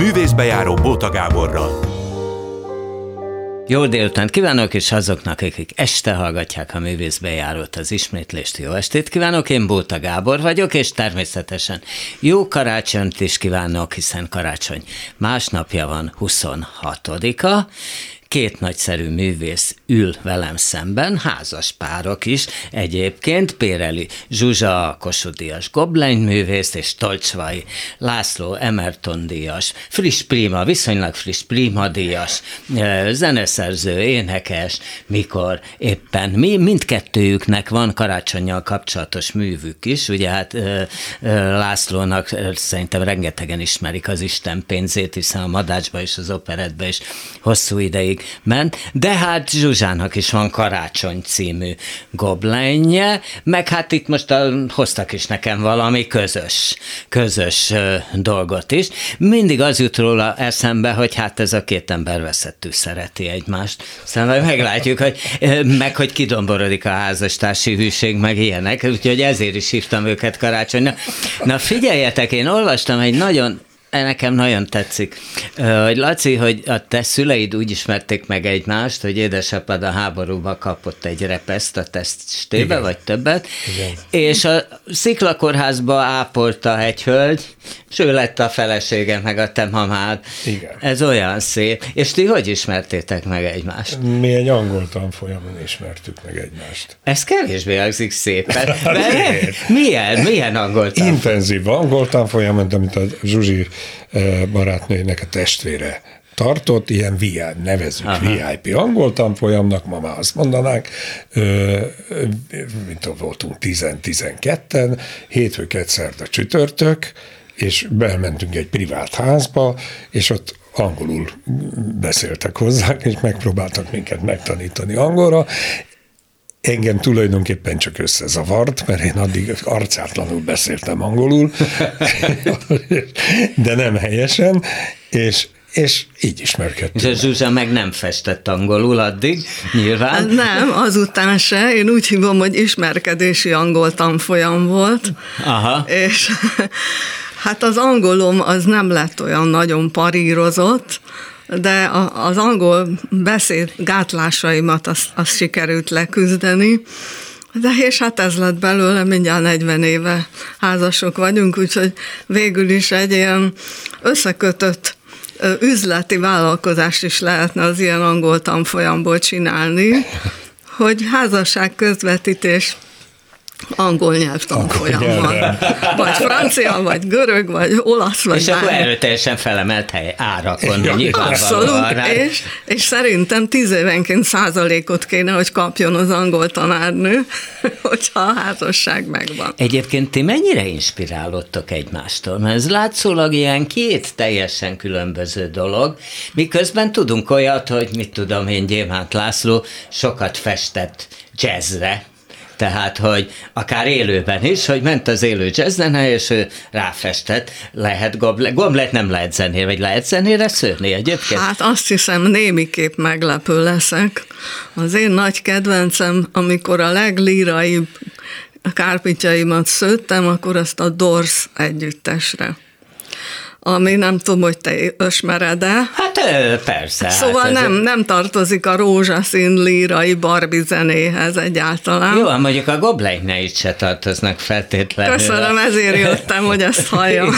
Művészbejáró Bóta Gáborral. Jó délután kívánok, és azoknak, akik este hallgatják a művészbejárót az ismétlést, jó estét kívánok, én Bóta Gábor vagyok, és természetesen jó karácsonyt is kívánok, hiszen karácsony másnapja van, 26-a, két nagyszerű művész ül velem szemben, házas párok is. Egyébként, Péreli Zsuzsa, Kossuth Díjas Goblen művész, és Tolcsvai László Emerton díjas, friss prima, viszonylag friss prima díjas, zeneszerző, énekes, mikor éppen. Mi, mindkettőjüknek van karácsonyjal kapcsolatos művük is, ugye hát Lászlónak szerintem rengetegen ismerik az Isten pénzét, hiszen a Madácsba és az operetbe is hosszú ideig ment, de hát Zsuzsának is van Karácsony című goblenje, meg hát itt most a, hoztak is nekem valami közös, közös dolgot is. Mindig az jut róla eszembe, hogy hát ez a két ember veszettű szereti egymást. Szóval meglátjuk, hogy meg hogy kidomborodik a házastársi hűség, meg ilyenek, úgyhogy ezért is hívtam őket karácsonyra. Na figyeljetek, én olvastam egy nagyon Nekem nagyon tetszik, hogy Laci, hogy a te szüleid úgy ismerték meg egymást, hogy édesapád a háborúba kapott egy repeszt a tesztébe, vagy többet, Igen. és a sziklakorházba ápolta egy hölgy, és ő lett a felesége, meg a te mamád. Igen. Ez olyan szép. És ti hogy ismertétek meg egymást? Mi egy angol tanfolyamon ismertük meg egymást. Ez kevésbé hangzik szépen. milyen, milyen angol tanfolyam? Intenzív angol tanfolyamon, amit a Zsuzsi barátnőjének a testvére tartott, ilyen VI, nevezük Aha. VIP angol tanfolyamnak, ma már azt mondanánk, mint voltunk 10-12-en, hétfőket szerda csütörtök, és bementünk egy privát házba, és ott angolul beszéltek hozzánk, és megpróbáltak minket megtanítani angolra. Engem tulajdonképpen csak összezavart, mert én addig arcátlanul beszéltem angolul, de nem helyesen, és és így ismerkedtünk. És a Zsuzsa meg nem festett angolul addig, nyilván. Hát nem, azután se. Én úgy hívom, hogy ismerkedési angol tanfolyam volt. Aha. És Hát az angolom az nem lett olyan nagyon parírozott, de az angol beszéd gátlásaimat azt, azt sikerült leküzdeni. De és hát ez lett belőle, mindjárt 40 éve házasok vagyunk, úgyhogy végül is egy ilyen összekötött üzleti vállalkozást is lehetne az ilyen angol tanfolyamból csinálni, hogy házasság közvetítés angol nyelvtanfolyamban. Vagy francia, vagy görög, vagy olasz, vagy És bármi. akkor erőteljesen felemelt hely árakon. Ja, abszolút, és, és szerintem tíz évenként százalékot kéne, hogy kapjon az angol tanárnő, hogyha a házasság megvan. Egyébként ti mennyire inspirálódtok egymástól? Mert ez látszólag ilyen két teljesen különböző dolog, miközben tudunk olyat, hogy mit tudom én, Gyémánt László sokat festett jazzre, tehát, hogy akár élőben is, hogy ment az élő jazzzene, és ő ráfestett, lehet goblet, goblet nem lehet zenére, vagy lehet zenére szőrni egyébként? Hát azt hiszem némiképp meglepő leszek. Az én nagy kedvencem, amikor a leglíraibb kárpityaimat szőttem, akkor azt a Dors együttesre ami nem tudom, hogy te ismered-e. Hát persze. Szóval hát nem, nem tartozik a rózsaszín lírai barbi zenéhez egyáltalán. Jó, mondjuk a gobleineit se tartoznak feltétlenül. Köszönöm, ezért jöttem, hogy ezt halljam.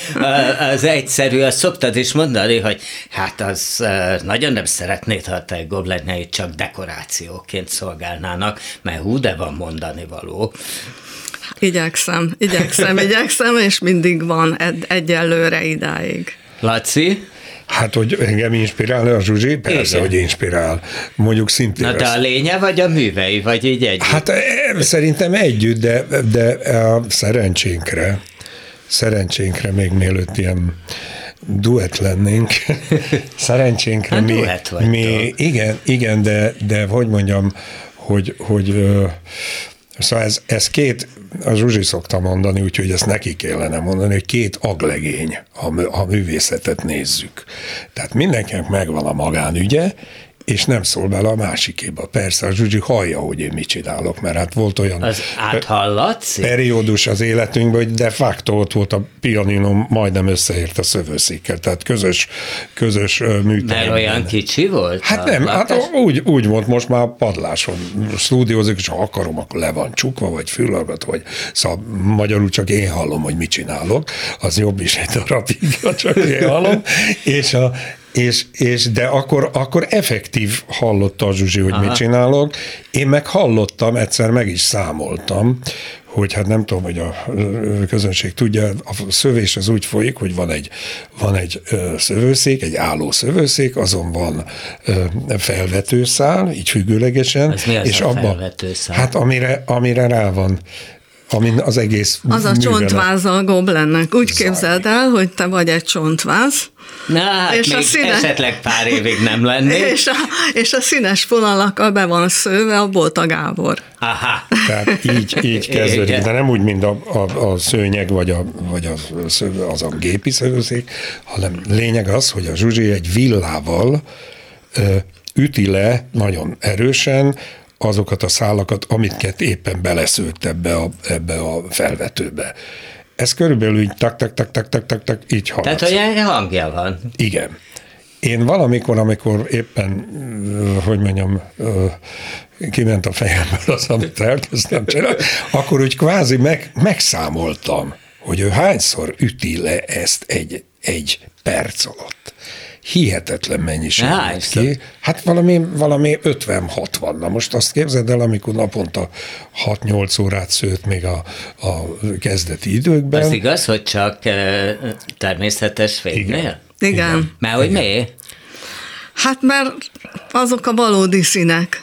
az egyszerű, azt szoktad is mondani, hogy hát az nagyon nem szeretnéd, ha te gobleineit csak dekorációként szolgálnának, mert hú, de van mondani való. Igyekszem, igyekszem, igyekszem, és mindig van ed- egyelőre idáig. Laci? Hát, hogy engem inspirál a Zsuzsi? Persze, Igen. hogy inspirál. Mondjuk szintén. Na, de a lénye vagy a művei, vagy így együtt? Hát e, szerintem együtt, de, de a szerencsénkre, szerencsénkre még mielőtt ilyen duett lennénk. Szerencsénkre hát mi, mi igen, igen, de, de hogy mondjam, hogy, hogy Szóval ez, ez két, a Zsuzsi szokta mondani, úgyhogy ezt neki kellene mondani, hogy két aglegény, ha, ha művészetet nézzük. Tehát mindenkinek megvan a magánügye, és nem szól bele a másikéba. Persze, a Zsuzsi hallja, hogy én mit csinálok, mert hát volt olyan az áthallatszik? periódus az életünkben, hogy de facto ott volt a pianinom, majdnem összeért a szövőszékkel, tehát közös, közös műteremben. Mert olyan kicsi volt? Hát nem, hát úgy, úgy volt, most már padláson stúdiózik, és ha akarom, akkor le van csukva, vagy fülhallgat, vagy szóval magyarul csak én hallom, hogy mit csinálok, az jobb is egy darabig, csak én hallom, és, a, és, és de akkor, akkor effektív hallotta a Zsuzsi, hogy Aha. mit csinálok. Én meg hallottam, egyszer meg is számoltam, hogy hát nem tudom, hogy a közönség tudja, a szövés az úgy folyik, hogy van egy, van egy szövőszék, egy álló szövőszék, azon van felvetőszál, így függőlegesen. Ez mi az és a abba, felvetőszál? Hát amire, amire rá van amin az egész Az a csontváz a goblennek. Úgy képzeld el, hogy te vagy egy csontváz, Na, hát és még a színe... esetleg pár évig nem lennék. És a, és a színes vonalakkal be van szőve a Bolta Gábor. Aha. Tehát így, így kezdődik, de nem úgy, mint a, a, a szőnyeg, vagy, a, vagy a, szőve, az a gépi szőzék, hanem lényeg az, hogy a Zsuzsi egy villával ö, üti le nagyon erősen azokat a szálakat, amiket éppen beleszőtt ebbe a, ebbe a felvetőbe. Ez körülbelül így tak, tak, tak, tak, tak, tak, tak így halad. Tehát olyan hangja van. Igen. Én valamikor, amikor éppen, hogy mondjam, kiment a fejemből az, amit elkezdtem csinálni, akkor úgy kvázi meg, megszámoltam, hogy ő hányszor üti le ezt egy, egy perc alatt hihetetlen mennyiség ki. Hát valami, valami 50-60. Na most azt képzeld el, amikor naponta 6-8 órát szőtt még a, a kezdeti időkben. Az igaz, hogy csak természetes fénynél? Igen. Igen. Mert hogy mi? Hát mert azok a valódi színek.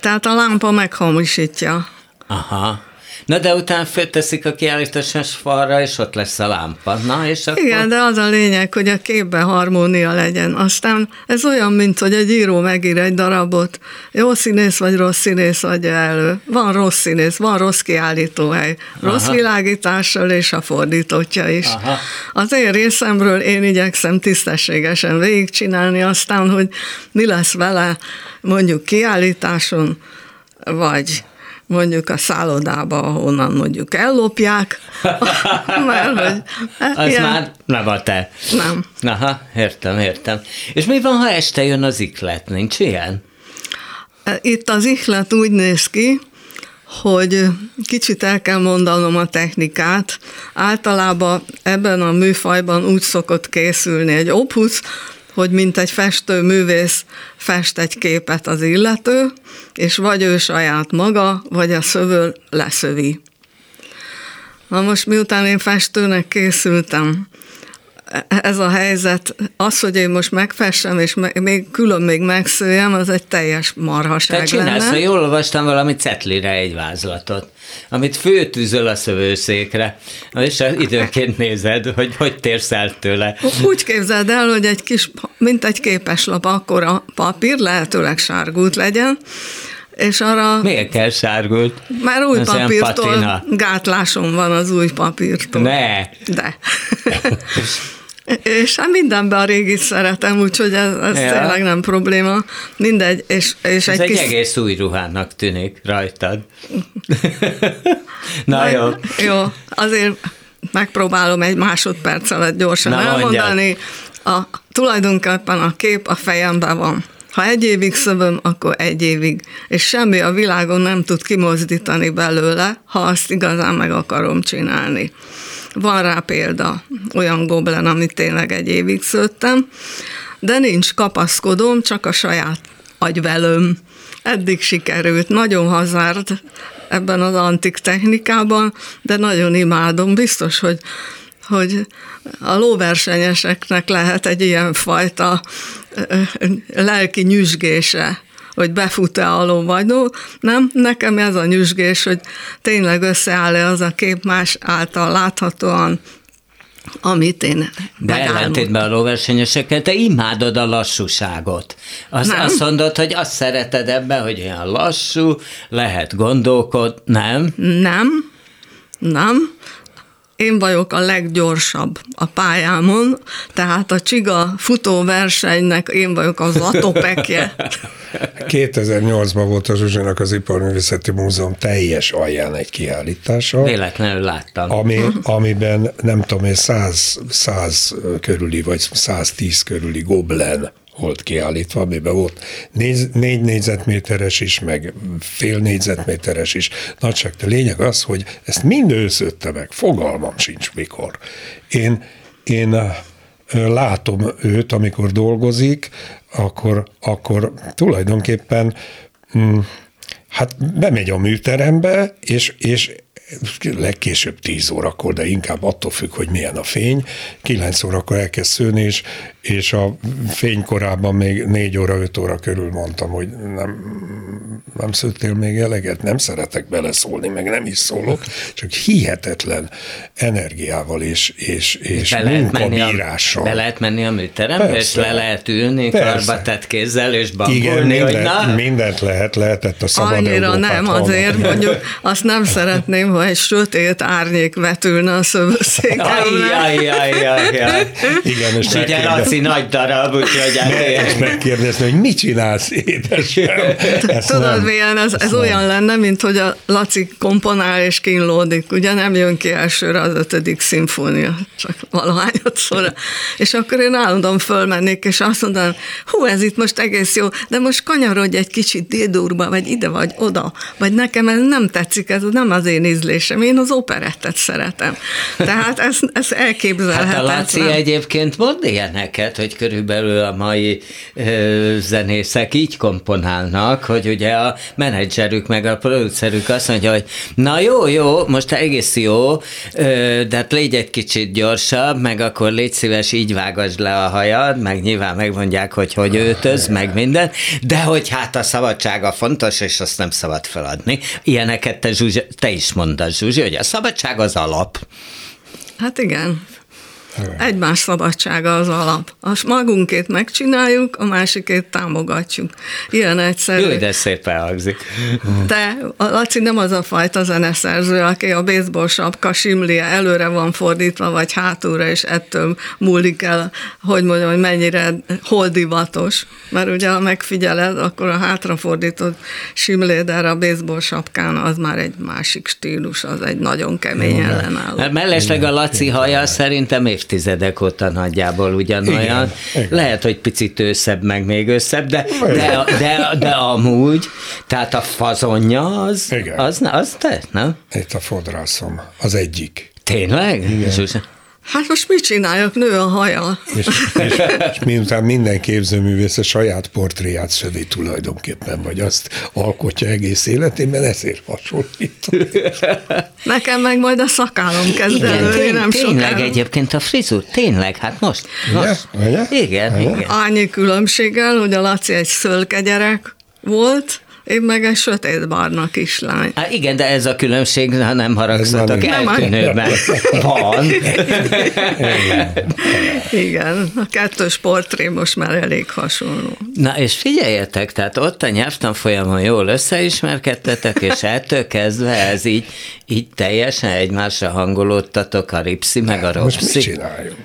Tehát a lámpa meghamisítja. Aha. Na de utána fölteszik a kiállításos falra, és ott lesz a lámpa. Na, és akkor... Igen, de az a lényeg, hogy a képben harmónia legyen. Aztán ez olyan, mint hogy egy író megír egy darabot. Jó színész vagy rossz színész adja elő. Van rossz színész, van rossz kiállítóhely. Rossz Aha. világítással és a fordítottja is. Aha. Az én részemről én igyekszem tisztességesen végigcsinálni, aztán, hogy mi lesz vele mondjuk kiállításon, vagy mondjuk a szállodába, ahonnan mondjuk ellopják, mert hogy... Hát Az ilyen... már nem a te. Nem. Aha, értem, értem. És mi van, ha este jön az iklet? Nincs ilyen? Itt az iklet úgy néz ki, hogy kicsit el kell mondanom a technikát. Általában ebben a műfajban úgy szokott készülni egy opus, hogy mint egy festő művész fest egy képet az illető, és vagy ő saját maga, vagy a szövő leszövi. Na most miután én festőnek készültem, ez a helyzet, az, hogy én most megfessem, és még külön még megszőjem, az egy teljes marhaság Te csinálsz, lenne. jól olvastam valami cetlire egy vázlatot, amit főtűzöl a szövőszékre, és időnként nézed, hogy hogy térsz el tőle. Úgy képzeld el, hogy egy kis, mint egy képeslap, akkor a papír lehetőleg sárgult legyen, és arra... Miért kell sárgult? Már új Ez papírtól gátlásom van az új papírtól. Ne! De. És hát mindenben a régit szeretem, úgyhogy ez, ez ja. tényleg nem probléma. Mindegy. És, és ez egy, egy kis... egész új ruhának tűnik rajtad. Na jó. Jó, azért megpróbálom egy másodperc alatt gyorsan Na, elmondani. A, tulajdonképpen a kép a fejemben van. Ha egy évig szövöm, akkor egy évig, és semmi a világon nem tud kimozdítani belőle, ha azt igazán meg akarom csinálni. Van rá példa, olyan goblen, amit tényleg egy évig szőttem, de nincs kapaszkodom, csak a saját agyvelőm. Eddig sikerült, nagyon hazárd ebben az antik technikában, de nagyon imádom. Biztos, hogy hogy a lóversenyeseknek lehet egy ilyen fajta lelki nyüzsgése hogy befut-e a lovagynó. Nem, nekem ez a nyüzsgés, hogy tényleg összeáll-e az a kép más által láthatóan amit én De ellentétben a lóversenyesekkel, te imádod a lassúságot. Azt, nem. azt mondod, hogy azt szereted ebben, hogy olyan lassú, lehet gondolkod, nem? Nem, nem. Én vagyok a leggyorsabb a pályámon, tehát a csiga futóversenynek én vagyok az atopekje. 2008-ban volt a Zsuzsinak az Iparművészeti Múzeum teljes alján egy kiállítása. Véletlenül láttam. Ami, amiben nem tudom én 100, 100 körüli, vagy 110 körüli goblen volt kiállítva, amiben volt négy, négy négyzetméteres is, meg fél négyzetméteres is nagyság. De lényeg az, hogy ezt mind őszötte meg, fogalmam sincs mikor. Én, én látom őt, amikor dolgozik, akkor, akkor tulajdonképpen mm, hát bemegy a műterembe, és, és legkésőbb 10 órakor, de inkább attól függ, hogy milyen a fény. 9 órakor elkezd szőni, és, és a fénykorában még 4 óra, 5 óra körül mondtam, hogy nem, nem szőttél még eleget, nem szeretek beleszólni, meg nem is szólok, csak hihetetlen energiával és, és, és be lehet munkabírással. A, be lehet menni a műterembe, Persze. és le lehet ülni, karba tett kézzel, és bambulni, Igen, mindent, hogy na? mindent lehet, lehetett a szabad Annyira nem, azért mondjuk azt nem szeretném, ha egy sötét árnyék vetülne a ajj. Igen, és Ugye Laci nagy darab, úgyhogy és megkérdezni, hogy mit csinálsz, édesem? Tudod, milyen, ez, ez olyan lenne, mint hogy a Laci komponál és kínlódik, ugye nem jön ki elsőre az ötödik szimfónia, csak valahányadszor. És akkor én állandóan fölmennék, és azt mondanám, hú, ez itt most egész jó, de most kanyarodj egy kicsit dédurba, vagy ide, vagy oda, vagy nekem ez nem tetszik, ez nem az én ízlésem, én az operettet szeretem. Tehát ez, ez elképzelhetetlen. Hát a Laci egyébként mond ilyeneket, hogy körülbelül a mai zenészek így komponálnak, hogy ugye a menedzserük meg a producerük azt mondja, hogy na jó, jó, most egész jó, de hát légy egy kicsit gyorsabb, meg akkor légy szíves, így vágasd le a hajad, meg nyilván megmondják, hogy hogy öltöz, meg minden, de hogy hát a szabadsága fontos, és azt nem szabad feladni. Ilyeneket te, Zsuzsi, te is mondasz, Zsuzsi, hogy a szabadság az alap. Hát igen. Egymás szabadsága az alap. A magunkét megcsináljuk, a másikét támogatjuk. Ilyen egyszerű. Jó, de szépen hangzik. De a Laci nem az a fajta zeneszerző, aki a baseball sapka simlie előre van fordítva, vagy hátulra, és ettől múlik el, hogy mondjam, hogy mennyire holdivatos. Mert ugye, ha megfigyeled, akkor a hátrafordított simléd erre a baseball sapkán az már egy másik stílus, az egy nagyon kemény ellenálló. Hát mellesleg a Laci haja szerintem évtizedek óta nagyjából ugyanolyan. Igen. Lehet, hogy picit őszebb, meg még őszebb, de, de, de, de amúgy, tehát a fazonja az, igen. az, az te, nem? Itt a fodrászom, az egyik. Tényleg? Igen. Hát most mit csináljak, nő a haja. És, és, és miután minden képzőművész a saját portréját szövi tulajdonképpen, vagy azt alkotja egész életében, ezért hasonlít. Nekem meg majd a szakálom kezd előni, nem Tényleg sokára. egyébként a frizur, tényleg, hát most. most. Ugye? Igen, Ugye? igen. Annyi különbséggel, hogy a Laci egy szölke gyerek volt, én meg egy sötétbarna kislány. Há, igen, de ez a különbség, ha nem haragszatok, eltűnőben van. igen, a kettős portré most már elég hasonló. Na és figyeljetek, tehát ott a nyelvtan folyamon jól összeismerkedtetek, és ettől kezdve ez így, így teljesen egymásra hangolódtatok a ripszi, meg a ropszi. Most mit csináljunk?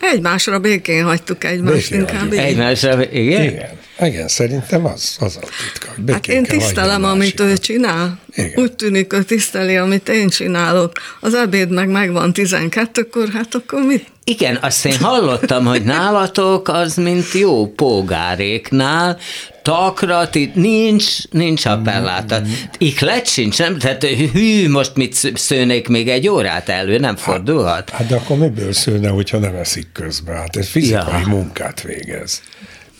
Egymásra békén hagytuk egymást békén inkább. Hagyjuk. Egymásra, igen? Igen. Igen, szerintem az, az a titka. Hogy hát én tisztelem, amit ő csinál. Igen. Úgy tűnik, hogy tiszteli, amit én csinálok. Az ebéd meg megvan 12-kor, hát akkor mit? Igen, azt én hallottam, hogy nálatok az, mint jó pógáréknál, takrat, itt nincs, nincs appelláta. Iklet sincs, nem? Tehát hű, most mit szőnék még egy órát elő, nem fordulhat? Hát, hát de akkor miből szőne, hogyha nem eszik közben? Hát ez fizikai ja. munkát végez.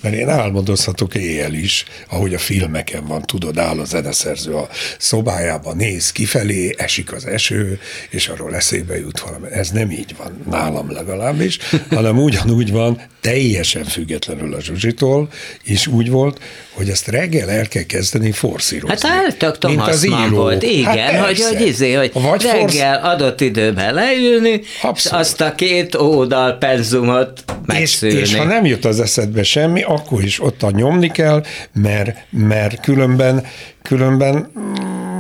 Mert én álmodozhatok éjjel is, ahogy a filmeken van, tudod, áll a zeneszerző a szobájában, néz kifelé, esik az eső, és arról eszébe jut valami. Ez nem így van, nálam legalábbis, hanem ugyanúgy van, teljesen függetlenül a Zsuzsitól, és úgy volt, hogy ezt reggel el kell kezdeni forszírozni. Hát tök Thomas Mann volt, igen, hát hogy, hogy, izé, hogy Vagy reggel forsz... adott időben leülni, Abszolút. és azt a két ódal penzumot megszülni. És, és ha nem jut az eszedbe semmi, akkor is ott a nyomni kell, mert, mert különben, különben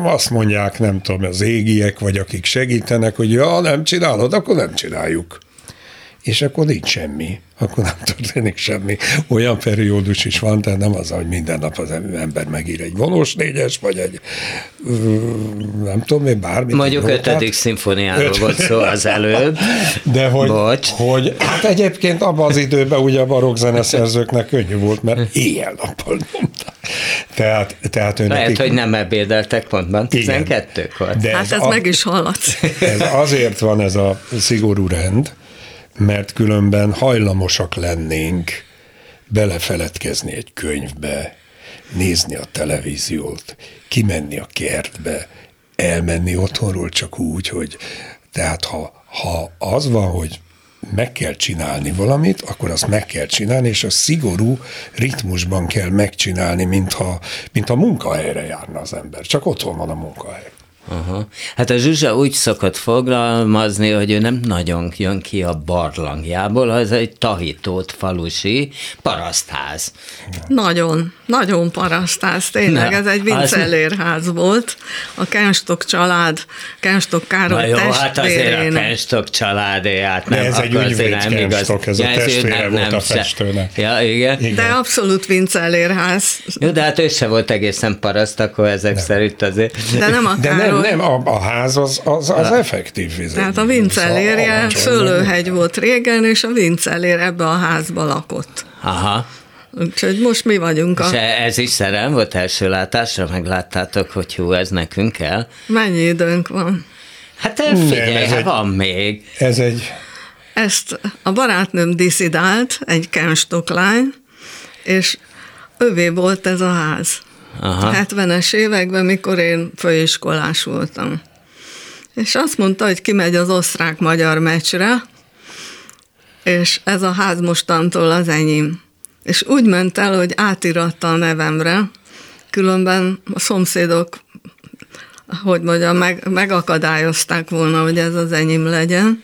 azt mondják, nem tudom, az égiek, vagy akik segítenek, hogy ja, nem csinálod, akkor nem csináljuk és akkor nincs semmi, akkor nem történik semmi. Olyan periódus is van, tehát nem az, hogy minden nap az ember megír egy vonós négyes, vagy egy nem tudom én, bármit. Mondjuk ötödik szimfóniáról volt szó az előbb. De hogy, Bocs. hogy hát egyébként abban az időben ugye a barokk zeneszerzőknek könnyű volt, mert éjjel-nappal nyomták. Tehát, tehát Lehet, nekik... hogy nem ebédeltek pontban 12-kor. De hát ez, ez a, meg is hallatszik. Ez azért van ez a szigorú rend, mert különben hajlamosak lennénk belefeledkezni egy könyvbe, nézni a televíziót, kimenni a kertbe, elmenni otthonról csak úgy, hogy tehát ha, ha az van, hogy meg kell csinálni valamit, akkor azt meg kell csinálni, és a szigorú ritmusban kell megcsinálni, mintha, mintha munkahelyre járna az ember. Csak otthon van a munkahely. Aha. Hát a Zsuzsa úgy szokott fogalmazni, hogy ő nem nagyon jön ki a barlangjából, ez egy tahitót falusi parasztház. Nagyon, nagyon parasztház, tényleg, Na, ez egy vincellérház az... volt. A Kenstok család, Kenstok Károly Na jó, hát azért a Kenstok családját nem, De ez egy ügyvéd nem Kenstok, ez ja, a testvére nem, volt nem, a festőnek. Ja, igen. igen. De abszolút vincellérház. Jó, de hát ő se volt egészen paraszt, akkor ezek nem. szerint azért. De nem a De nem, nem, a, a ház az, az, az effektív vizet. Tehát a Vincellérje szőlőhegy volt régen, és a Vincellér ebbe a házba lakott. Aha. Úgyhogy most mi vagyunk. A... És ez is szerelm volt első látásra? Megláttátok, hogy jó, ez nekünk kell? Mennyi időnk van? Hát figyelj, Nem, ez hát van még. Ez egy... Ezt a barátnőm diszidált, egy kenstoklány, és övé volt ez a ház. Aha. 70-es években, mikor én főiskolás voltam. És azt mondta, hogy kimegy az osztrák-magyar meccsre, és ez a ház mostantól az enyém. És úgy ment el, hogy átiratta a nevemre, különben a szomszédok, hogy mondjam, meg, megakadályozták volna, hogy ez az enyém legyen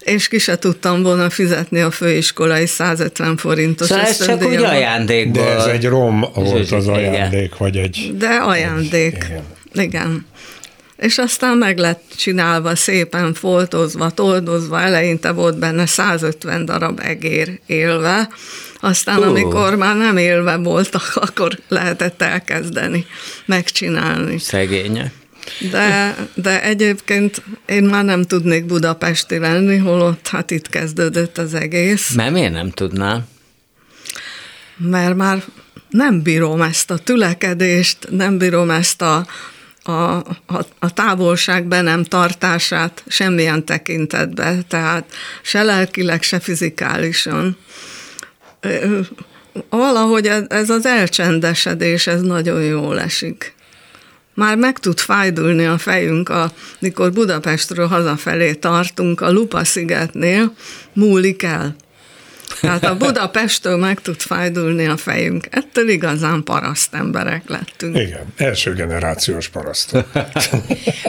és ki se tudtam volna fizetni a főiskolai 150 forintos Szóval ez csak úgy ajándékból. De ez egy rom volt az ajándék, vagy egy... De ajándék, igen. igen. És aztán meg lett csinálva, szépen foltozva, toldozva, eleinte volt benne 150 darab egér élve, aztán uh. amikor már nem élve voltak, akkor lehetett elkezdeni megcsinálni. Szegények. De, de egyébként én már nem tudnék budapesti lenni, holott hát itt kezdődött az egész. Mert miért nem tudnál? Mert már nem bírom ezt a tülekedést, nem bírom ezt a, a, a, a távolság be nem tartását semmilyen tekintetbe, tehát se lelkileg, se fizikálisan. Valahogy ez az elcsendesedés, ez nagyon jól esik már meg tud fájdulni a fejünk, amikor Budapestről hazafelé tartunk, a Lupa szigetnél múlik el. Tehát a Budapesttől meg tud fájdulni a fejünk. Ettől igazán paraszt emberek lettünk. Igen, első generációs paraszt.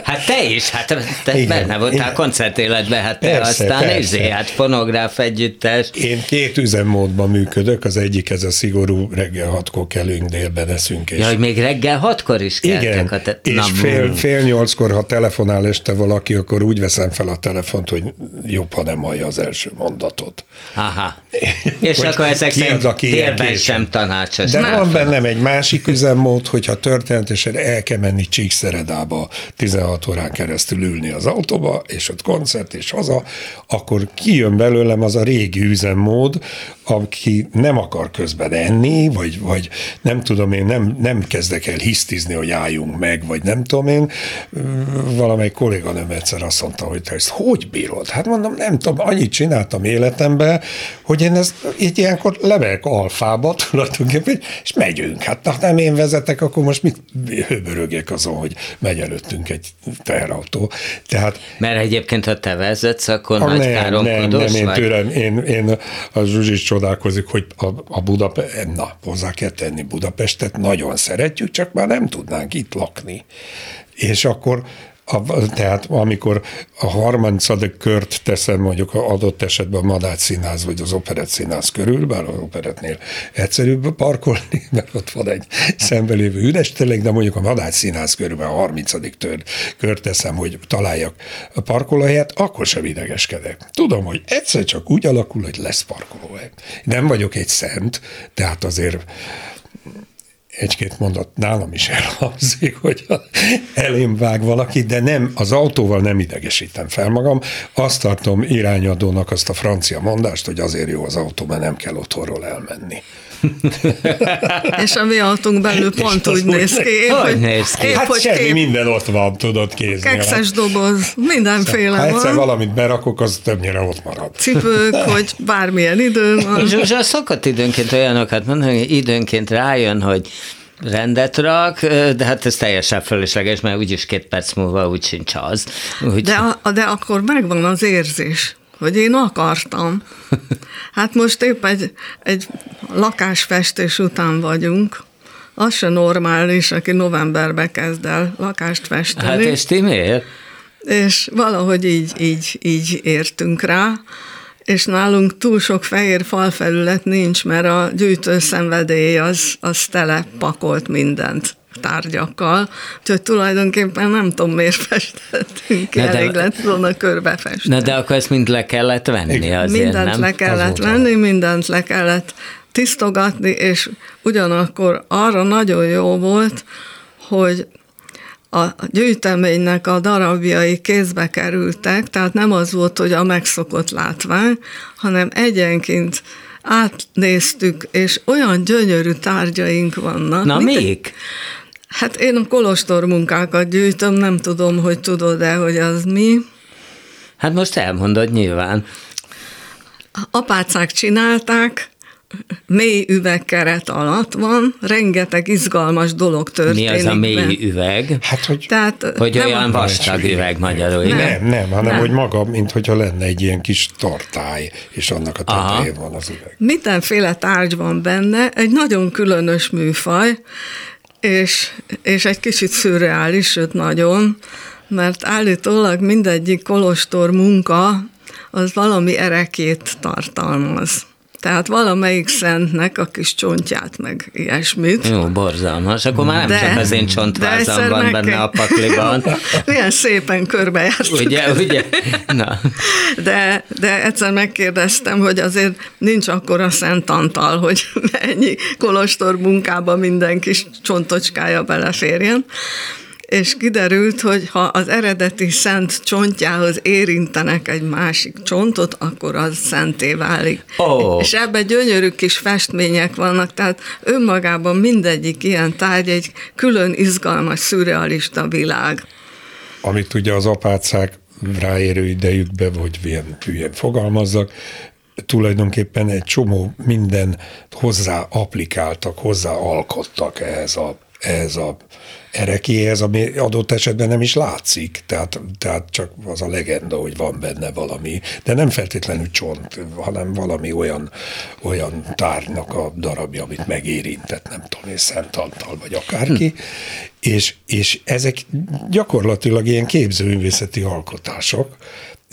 hát te is, hát te igen, benne voltál igen. koncertéletben, hát te persze, aztán persze. Izé, hát fonográf együttes. Én két üzemmódban működök, az egyik ez a szigorú reggel hatkor kelünk, délben eszünk. És... Ja, hogy még reggel hatkor is keltek. Igen, a te... és Na, fél, fél nyolckor, ha telefonál este valaki, akkor úgy veszem fel a telefont, hogy jobb, ha nem hallja az első mondatot. Aha. És akkor ezek szerint térben sem tanácsos. De van bennem egy másik üzemmód, hogyha történetesen el kell menni Csíkszeredába 16 órán keresztül ülni az autóba, és ott koncert és haza, akkor kijön belőlem az a régi üzemmód, aki nem akar közben enni, vagy, vagy nem tudom én, nem, nem kezdek el hisztizni, hogy álljunk meg, vagy nem tudom én. Valamely kolléganőm egyszer azt mondta, hogy te ezt hogy bírod? Hát mondom, nem tudom, annyit csináltam életemben, hogy én ezt így ilyenkor levelek alfába tulajdonképpen, és megyünk. Hát ha nem én vezetek, akkor most mit hőbörögjek azon, hogy megy előttünk egy teherautó. Tehát, Mert egyébként, ha te vezetsz, akkor a, nagy nem, nem, nem, én vagy? tőlem, én, én a Zsuzsis csodálkozik, hogy a, a Budapest, na, hozzá kell tenni Budapestet, nagyon szeretjük, csak már nem tudnánk itt lakni. És akkor A, tehát amikor a harmincadik kört teszem mondjuk adott esetben a Madács színház vagy az Operett színház körül, bár az Operettnél egyszerűbb parkolni, mert ott van egy szembelévő üres tényleg, de mondjuk a Madács színház körülben a 30. Tör, kört teszem, hogy találjak a parkolóhelyet, akkor sem idegeskedek. Tudom, hogy egyszer csak úgy alakul, hogy lesz parkolóhely. Nem vagyok egy szent, tehát azért egy-két mondat nálam is elhangzik, hogy elém vág valaki, de nem, az autóval nem idegesítem fel magam. Azt tartom irányadónak azt a francia mondást, hogy azért jó az autó, mert nem kell otthonról elmenni. és a mi autónk belül pont úgy néz ki. Hogy, hogy néz ki? Épp, hát hogy semmi, kép... minden ott van, tudod kézni. Kekszes doboz, mindenféle ha van. egyszer valamit berakok, az többnyire ott marad. Cipők, hogy bármilyen idő van. Zsuzsa szokott időnként olyanokat mondani, hogy időnként rájön, hogy rendet rak, de hát ez teljesen fölösleges, mert úgyis két perc múlva úgy sincs az. Úgy... De, a, de akkor megvan az érzés, hogy én akartam. Hát most épp egy, egy lakásfestés után vagyunk, az se normális, aki novemberbe kezd el lakást festeni. Hát és ti miért? És valahogy így, így, így értünk rá, és nálunk túl sok fehér falfelület nincs, mert a gyűjtő szenvedély az, az tele pakolt mindent tárgyakkal, úgyhogy tulajdonképpen nem tudom, miért festettünk, ne elég de, lett volna körbe festeni. Na de akkor ezt mind le kellett venni azért, Mindent nem? le kellett Azóta. venni, mindent le kellett tisztogatni, és ugyanakkor arra nagyon jó volt, hogy a gyűjteménynek a darabjai kézbe kerültek, tehát nem az volt, hogy a megszokott látvány, hanem egyenként átnéztük, és olyan gyönyörű tárgyaink vannak. Na még? Hát én a kolostor munkákat gyűjtöm, nem tudom, hogy tudod-e, hogy az mi. Hát most elmondod nyilván. Apácák csinálták, mély üvegkeret alatt van, rengeteg izgalmas dolog történik. Mi az a mély ben. üveg? Hát, hogy, Tehát, hogy olyan vastag üveg magyarul, nem, igen? Nem, nem, hanem nem. hogy maga, mint hogyha lenne egy ilyen kis tartály, és annak a tetején van az üveg. Mindenféle tárgy van benne, egy nagyon különös műfaj, és, és egy kicsit szürreális, sőt nagyon, mert állítólag mindegyik kolostor munka az valami erekét tartalmaz. Tehát valamelyik szentnek a kis csontját, meg ilyesmit. Jó, borzalmas. Akkor már nem de, csak az én csontvázam van benne kell... a pakliban. Milyen szépen körbejártuk. Ugye, ugye? Na. De, de egyszer megkérdeztem, hogy azért nincs akkor a Szent Antal, hogy ennyi kolostor munkába minden kis csontocskája beleférjen és kiderült, hogy ha az eredeti szent csontjához érintenek egy másik csontot, akkor az szenté válik. Oh. És ebben gyönyörű kis festmények vannak, tehát önmagában mindegyik ilyen tárgy egy külön izgalmas, szürrealista világ. Amit ugye az apácák ráérő idejükben, hogy ilyen hülyen fogalmazzak, tulajdonképpen egy csomó minden hozzá applikáltak, hozzá alkottak ehhez a, ehhez a erekéhez, ami adott esetben nem is látszik, tehát, tehát csak az a legenda, hogy van benne valami, de nem feltétlenül csont, hanem valami olyan, olyan tárgynak a darabja, amit megérintett, nem tudom én, Szent Antal vagy akárki, hm. és, és ezek gyakorlatilag ilyen képzőművészeti alkotások,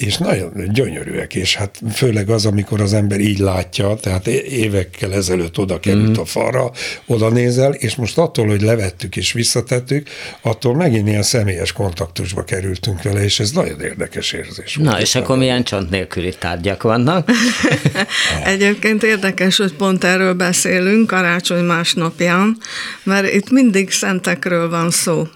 és nagyon gyönyörűek, és hát főleg az, amikor az ember így látja, tehát évekkel ezelőtt oda került mm. a falra, oda nézel, és most attól, hogy levettük és visszatettük, attól megint ilyen személyes kontaktusba kerültünk vele, és ez nagyon érdekes érzés. Na, és akkor milyen csont nélküli tárgyak vannak? Egyébként érdekes, hogy pont erről beszélünk karácsony másnapján, mert itt mindig szentekről van szó.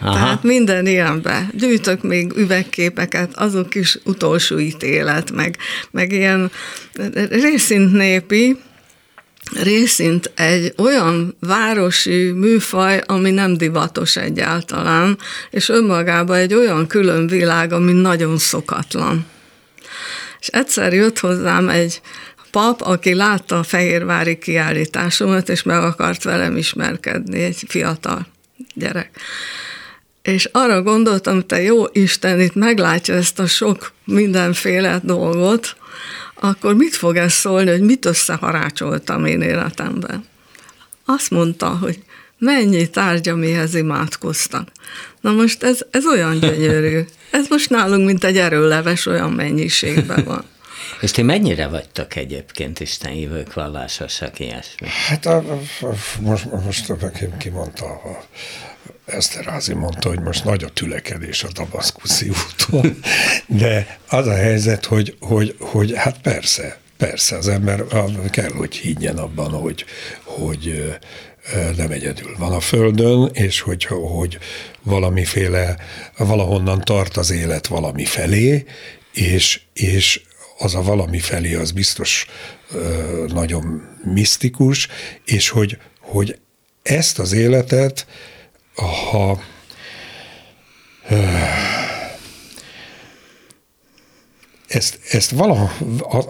Aha. Tehát minden ilyenbe. Gyűjtök még üvegképeket, azok is utolsó ítélet, meg, meg ilyen részint népi, részint egy olyan városi műfaj, ami nem divatos egyáltalán, és önmagában egy olyan külön világ, ami nagyon szokatlan. És egyszer jött hozzám egy pap, aki látta a fehérvári kiállításomat, és meg akart velem ismerkedni, egy fiatal gyerek és arra gondoltam, te jó Isten, itt meglátja ezt a sok mindenféle dolgot, akkor mit fog ez szólni, hogy mit összeharácsoltam én életemben? Azt mondta, hogy mennyi tárgy, amihez imádkoztak. Na most ez, ez olyan gyönyörű. Ez most nálunk, mint egy erőleves, olyan mennyiségben van. És ti mennyire vagytok egyébként Isten hívők, vallásosak, ilyesmi? Hát a, a, most, most ki mondta, a, Eszterázi mondta, hogy most nagy a tülekedés a Damaszkuszi úton, de az a helyzet, hogy, hogy, hogy hát persze, persze, az ember kell, hogy higgyen abban, hogy, hogy nem egyedül van a Földön, és hogy, hogy valamiféle, valahonnan tart az élet valami felé, és, és az a valami felé az biztos nagyon misztikus, és hogy, hogy ezt az életet, ha ezt, ezt valaha,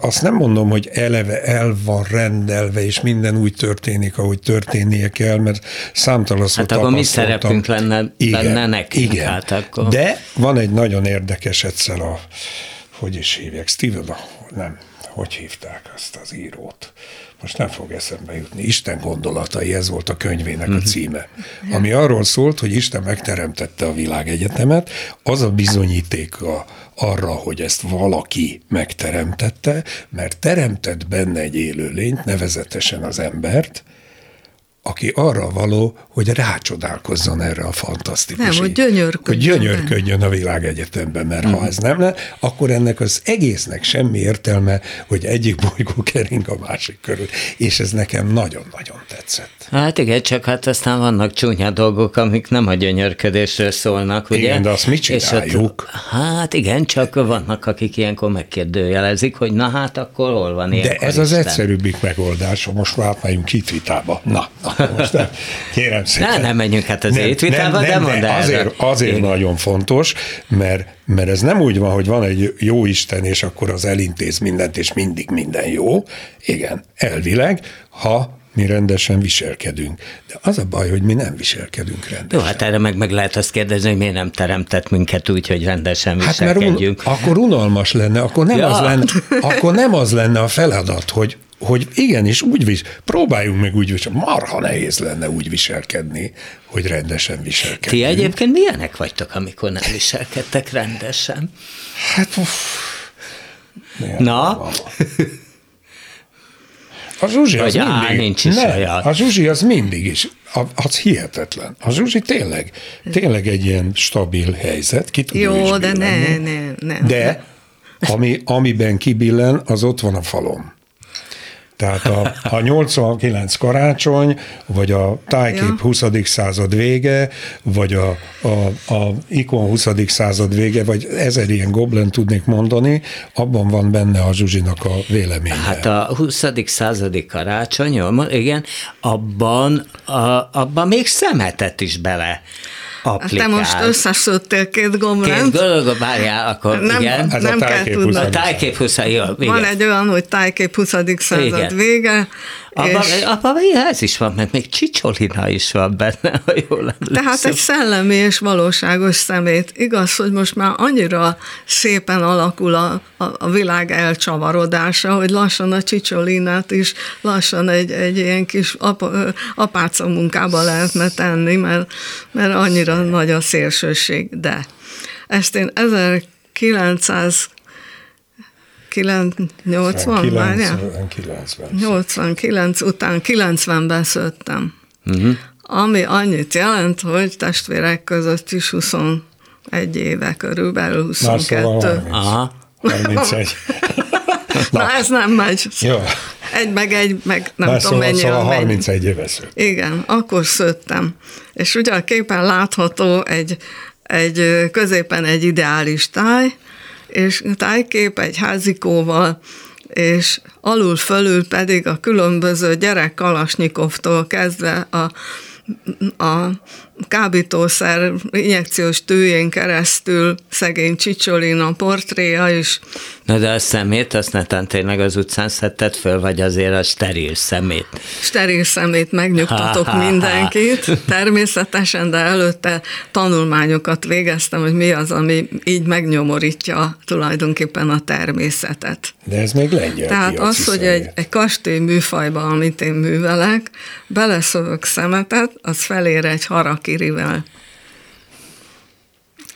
azt nem mondom, hogy eleve el van rendelve, és minden úgy történik, ahogy történnie kell, mert számtalan Hát akkor mi szerepünk lenne igen, benne nekünk? Igen. Hát akkor... De van egy nagyon érdekes egyszer a, hogy is hívják, Steven, nem, hogy hívták azt az írót? Most nem fog eszembe jutni. Isten gondolatai, ez volt a könyvének a mhm. címe. Ami arról szólt, hogy Isten megteremtette a világegyetemet, az a bizonyítéka arra, hogy ezt valaki megteremtette, mert teremtett benne egy élőlényt, nevezetesen az embert, aki arra való, hogy rácsodálkozzon erre a fantasztikus. Nem, hogy gyönyörködjön. Hogy gyönyörködjön a világegyetemben, mert mm. ha ez nem lenne, akkor ennek az egésznek semmi értelme, hogy egyik bolygó kering a másik körül. És ez nekem nagyon-nagyon tetszett. Hát igen, csak hát aztán vannak csúnya dolgok, amik nem a gyönyörködésről szólnak, ugye? Igen, de azt mit csináljuk? Ott, hát igen, csak vannak, akik ilyenkor megkérdőjelezik, hogy na hát akkor hol van De ez Isten? az egyszerűbbik megoldás, most már átmegyünk itt vitába. Na, most nem, kérem szépen. Ne, nem menjünk hát az nem, étvitába, de mondd el. Azért, azért nagyon fontos, mert, mert ez nem úgy van, hogy van egy jó Isten, és akkor az elintéz mindent, és mindig minden jó. Igen, elvileg, ha mi rendesen viselkedünk. De az a baj, hogy mi nem viselkedünk rendesen. Jó, hát erre meg, meg lehet azt kérdezni, hogy miért nem teremtett minket úgy, hogy rendesen hát viselkedjünk. Mert un- akkor unalmas lenne, akkor nem, ja. az lenne, akkor nem az lenne a feladat, hogy hogy igenis úgy vis, próbáljunk meg úgy viselkedni. Marha nehéz lenne úgy viselkedni, hogy rendesen viselkedni. Ti egyébként milyenek vagytok, amikor nem viselkedtek rendesen? Hát, uff, Na? A Zsuzsi az Vagy mindig, nincs is ne, a Zsuzsi az mindig is, az hihetetlen. A Zsuzsi tényleg, tényleg egy ilyen stabil helyzet. Ki Jó, de ne, ne, ne. De ami, amiben kibillen, az ott van a falon. Tehát a, a 89 karácsony, vagy a tájkép ja. 20. század vége, vagy a, a, a ikon 20. század vége, vagy ezer ilyen goblen tudnék mondani, abban van benne a Zsuzsinak a véleménye. Hát a 20. századi karácsony, igen, abban, a, abban még szemetet is bele applikál. Te most összeszőttél két gombránt. Két dolog, várjál, akkor nem, igen. Ez nem a kell tudni. A tájkép 20 jó, Van egy olyan, hogy tájkép 20. század igen. vége, Abban, és... abba ez is van, mert még Csicsolina is van benne, ha jól emlékszem. Tehát egy szellemi és valóságos szemét. Igaz, hogy most már annyira szépen alakul a, a, a világ elcsavarodása, hogy lassan a Csicsolinát is lassan egy, egy ilyen kis ap, apáca munkába lehetne tenni, mert, mert annyira nagy a szélsőség. De ezt én 1900 80, várjál? 89 után 90-ben szőttem. Uh-huh. Ami annyit jelent, hogy testvérek között is 21 éve körülbelül, 22. Na, szóval 30. Aha. 31. Na, Na, ez nem megy. Jó. Egy meg egy, meg nem Na, tudom szóval, mennyi. Szóval 31 éve szőtt. Igen, akkor szőttem. És ugye a képen látható egy, egy középen egy ideális táj, és tájkép egy házikóval, és alul-fölül pedig a különböző gyerek Kalasnyikovtól kezdve a, a kábítószer injekciós tűjén keresztül szegény Csicsolina portréja is. Na de a szemét, azt netán tényleg az utcán szedted föl, vagy azért a steril szemét? Steril szemét, megnyugtatok mindenkit, természetesen, de előtte tanulmányokat végeztem, hogy mi az, ami így megnyomorítja tulajdonképpen a természetet. De ez még lengyel Tehát az, hogy egy, egy kastély műfajba, amit én művelek, beleszövök szemetet, az felér egy harakirivel.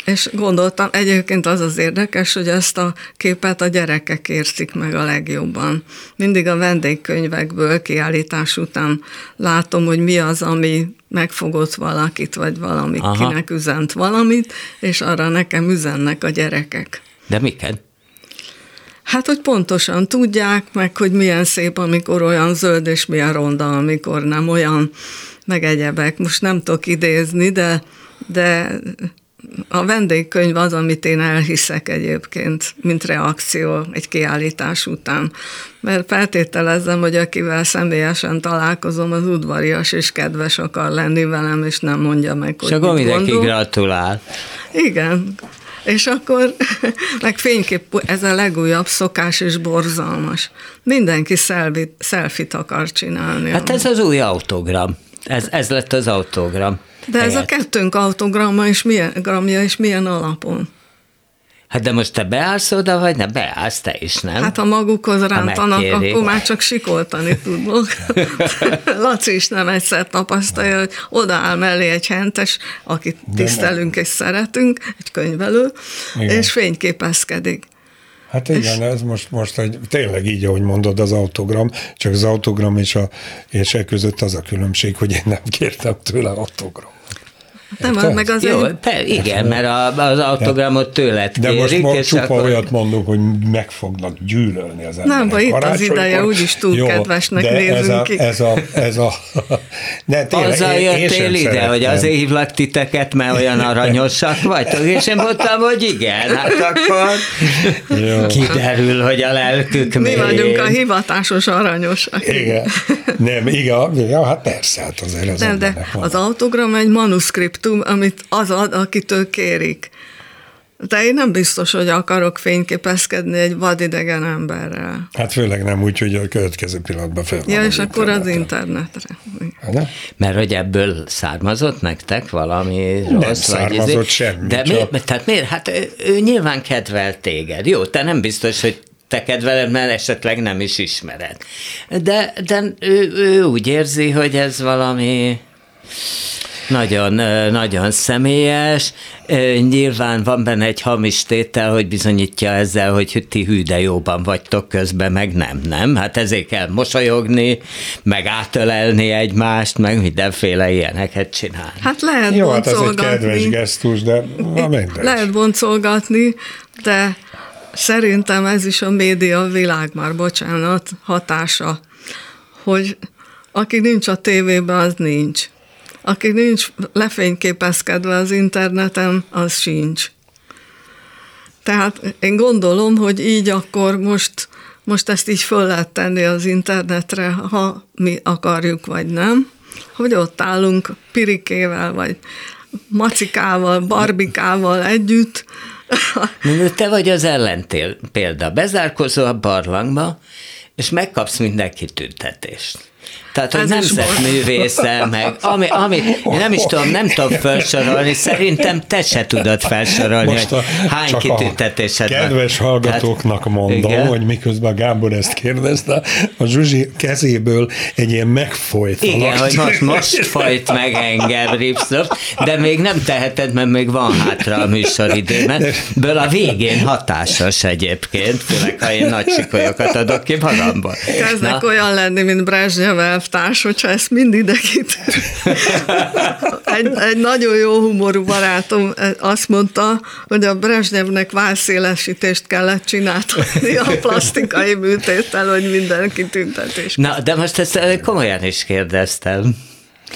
És gondoltam, egyébként az az érdekes, hogy ezt a képet a gyerekek érzik meg a legjobban. Mindig a vendégkönyvekből kiállítás után látom, hogy mi az, ami megfogott valakit, vagy valami, Aha. kinek üzent valamit, és arra nekem üzennek a gyerekek. De miket? Hát, hogy pontosan tudják, meg hogy milyen szép, amikor olyan zöld, és milyen ronda, amikor nem olyan, meg egyebek. Most nem tudok idézni, de, de a vendégkönyv az, amit én elhiszek egyébként, mint reakció egy kiállítás után. Mert feltételezem, hogy akivel személyesen találkozom, az udvarias és kedves akar lenni velem, és nem mondja meg, hogy Csak mindenki gratulál. Igen, és akkor, meg fénykép, ez a legújabb szokás és borzalmas. Mindenki szelfit akar csinálni. Hát ez az új autogram. Ez, ez lett az autogram. De helyett. ez a kettőnk autogramja és milyen, gramja és milyen alapon? Hát de most te beállsz oda, vagy ne beállsz te is, nem? Hát ha magukhoz rántanak, akkor már csak sikoltani tudok. Laci is nem egyszer tapasztalja, hogy odaáll mellé egy hentes, akit tisztelünk és szeretünk, egy könyvelő, Igen. és fényképezkedik. Hát igen, ez most, most egy, tényleg így, ahogy mondod, az autogram, csak az autogram és, a, és e között az a különbség, hogy én nem kértem tőle autogram. Nem, Érted? meg az Jó, pe, igen, mert a, az autogramot tőled De kérik, most csupa akkor... olyat mondok, hogy meg fognak gyűlölni az emberek. Nem, vagy itt az ideje, úgyis túl Jó, kedvesnek de nézünk ez a, ki. Ez a, ez a, de tényleg, Azzal én, jöttél ide, szeretném. hogy azért hívlak titeket, mert olyan aranyosak vagytok, és én mondtam, hogy igen, hát akkor Jó. kiderül, hogy a lelkük Mi vagyunk a hivatásos aranyosak. Igen. Nem, igen, ja, hát persze, hát azért az Nem, de az autogram egy manuszkript objektum, amit az ad, akitől kérik. De én nem biztos, hogy akarok fényképezkedni egy vadidegen emberrel. Hát főleg nem úgy, hogy a következő pillanatban fel. Ja, és akkor az internetre. Hát, Mert hogy ebből származott nektek valami nem rossz? származott vagy semmi. De csak... miért, tehát miért? Hát ő, ő nyilván kedvel téged. Jó, te nem biztos, hogy te kedveled, mert esetleg nem is ismered. De, de ő, ő úgy érzi, hogy ez valami nagyon, nagyon személyes. Nyilván van benne egy hamis tétel, hogy bizonyítja ezzel, hogy ti hű, de jóban vagytok közben, meg nem, nem. Hát ezért kell mosolyogni, meg átölelni egymást, meg mindenféle ilyeneket csinálni. Hát lehet Jó, hát ez egy kedves gesztus, de Lehet boncolgatni, de szerintem ez is a média világ már, bocsánat, hatása, hogy aki nincs a tévében, az nincs. Aki nincs lefényképezkedve az interneten, az sincs. Tehát én gondolom, hogy így akkor most, most ezt így föl lehet tenni az internetre, ha mi akarjuk, vagy nem, hogy ott állunk pirikével, vagy macikával, barbikával együtt. Te vagy az ellentél példa. Bezárkozol a barlangba, és megkapsz mindenki tüntetést. Tehát, hogy nemzetművésze, meg ami, ami, nem is tudom, nem tudom felsorolni, szerintem te se tudod felsorolni, Most a, hogy hány kitüntetésed van. Kedves hallgatóknak Tehát, mondom, igen. hogy miközben Gábor ezt kérdezte, a Zsuzsi kezéből egy ilyen megfolyt Igen, hogy most, most folyt meg engem Ripszlöf, de még nem teheted, mert még van hátra a műsoridő, mert ből a végén hatásos egyébként, főleg ha én nagy sikolyokat adok ki magamból. Kezdnek Na. olyan lenni, mint Brezsnyev elvtárs, hogyha ezt mind ide egy, egy nagyon jó humorú barátom azt mondta, hogy a Brezsnyevnek válszélesítést kellett csinálni a plastikai műtéttel, hogy mindenki tüntetés. Na, de most ezt komolyan is kérdeztem.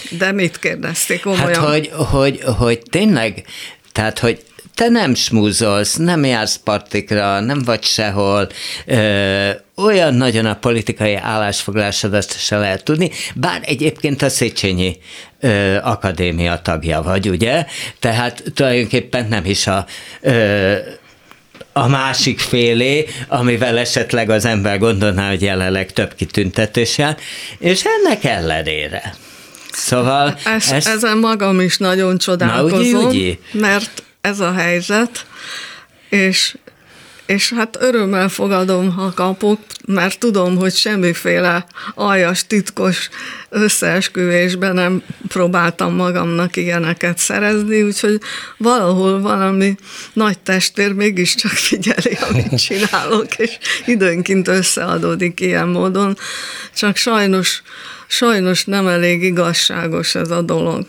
De mit kérdezték komolyan? Hát, hogy, hogy, hogy tényleg, tehát, hogy te nem smúzolsz, nem jársz partikra, nem vagy sehol, ö, olyan nagyon a politikai állásfoglásodat se lehet tudni, bár egyébként a Széchenyi ö, Akadémia tagja vagy, ugye? Tehát tulajdonképpen nem is a ö, a másik félé, amivel esetleg az ember gondolná, hogy jelenleg több kitüntetés jár, és ennek ellenére. Szóval... Ez, ezt... Ezen magam is nagyon csodálkozom, Na, ugye, ugye? mert ez a helyzet, és és hát örömmel fogadom, ha kapok, mert tudom, hogy semmiféle aljas, titkos összeesküvésben nem próbáltam magamnak ilyeneket szerezni, úgyhogy valahol valami nagy testvér mégiscsak figyeli, amit csinálok, és időnként összeadódik ilyen módon, csak sajnos, sajnos nem elég igazságos ez a dolog.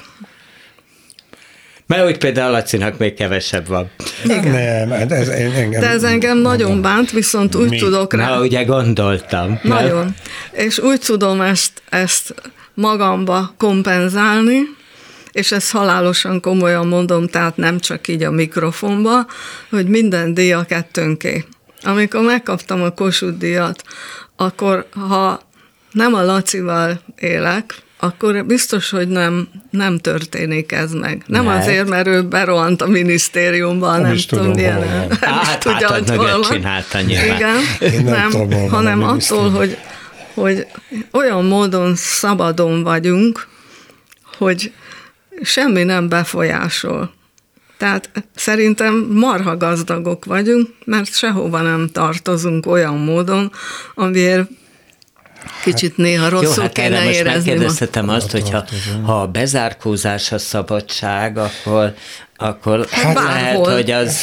Mert úgy például Lacinak még kevesebb van. Igen. Nem, hát ez engem... De ez engem nagyon bánt, viszont úgy Mi? tudok rá. Na, ugye gondoltam. Nagyon. Nem? És úgy tudom ezt, ezt magamba kompenzálni, és ezt halálosan komolyan mondom, tehát nem csak így a mikrofonba, hogy minden díja kettőnké. Amikor megkaptam a Kossuth díjat, akkor ha nem a Lacival élek, akkor biztos, hogy nem, nem történik ez meg. Nem mert? azért, mert ő berohant a minisztériumban, nem, nem tudom, milyen. Nem hát, tudja, hát, hogy hol csinálta Igen, nem, nem tudom, hanem attól, hogy, hogy olyan módon szabadon vagyunk, hogy semmi nem befolyásol. Tehát szerintem marha gazdagok vagyunk, mert sehova nem tartozunk olyan módon, amiért Kicsit néha rosszul Jó, hát kéne most megkérdeztetem azt, hogy ha, a bezárkózás a szabadság, akkor akkor hát lehet, hogy az...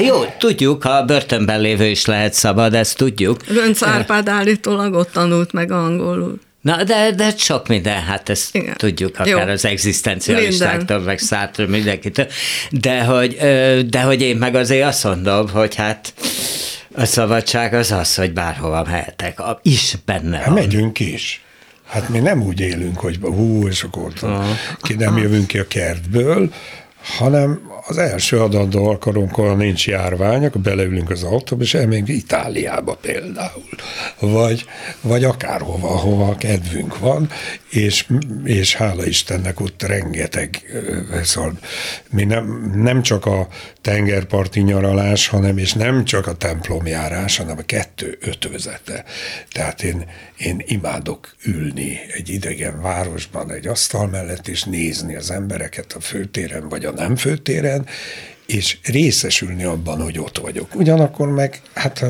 Jó, tudjuk, a börtönben lévő is lehet szabad, ezt tudjuk. Gönc Árpád állítólag ott tanult meg angolul. Na, de, de sok minden, hát ezt Igen. tudjuk, akár Jó. az egzisztencialistáktól, meg Szártól, mindenkitől. De hogy, de hogy én meg azért azt mondom, hogy hát a szabadság az az, hogy bárhova mehetek. Is benne hát van. Megyünk is. Hát mi nem úgy élünk, hogy hú, és akkor ki nem jövünk ki a kertből, hanem az első adandó alkalomkor nincs járvány, akkor beleülünk az autóba, és elmegyünk Itáliába például, vagy, vagy akárhova, ahova kedvünk van, és, és hála Istennek ott rengeteg, szóval mi nem, nem csak a tengerparti nyaralás, hanem és nem csak a templomjárás, hanem a kettő ötvözete. Tehát én, én imádok ülni egy idegen városban, egy asztal mellett, és nézni az embereket a főtéren, vagy a nem főtéren, and és részesülni abban, hogy ott vagyok. Ugyanakkor meg, hát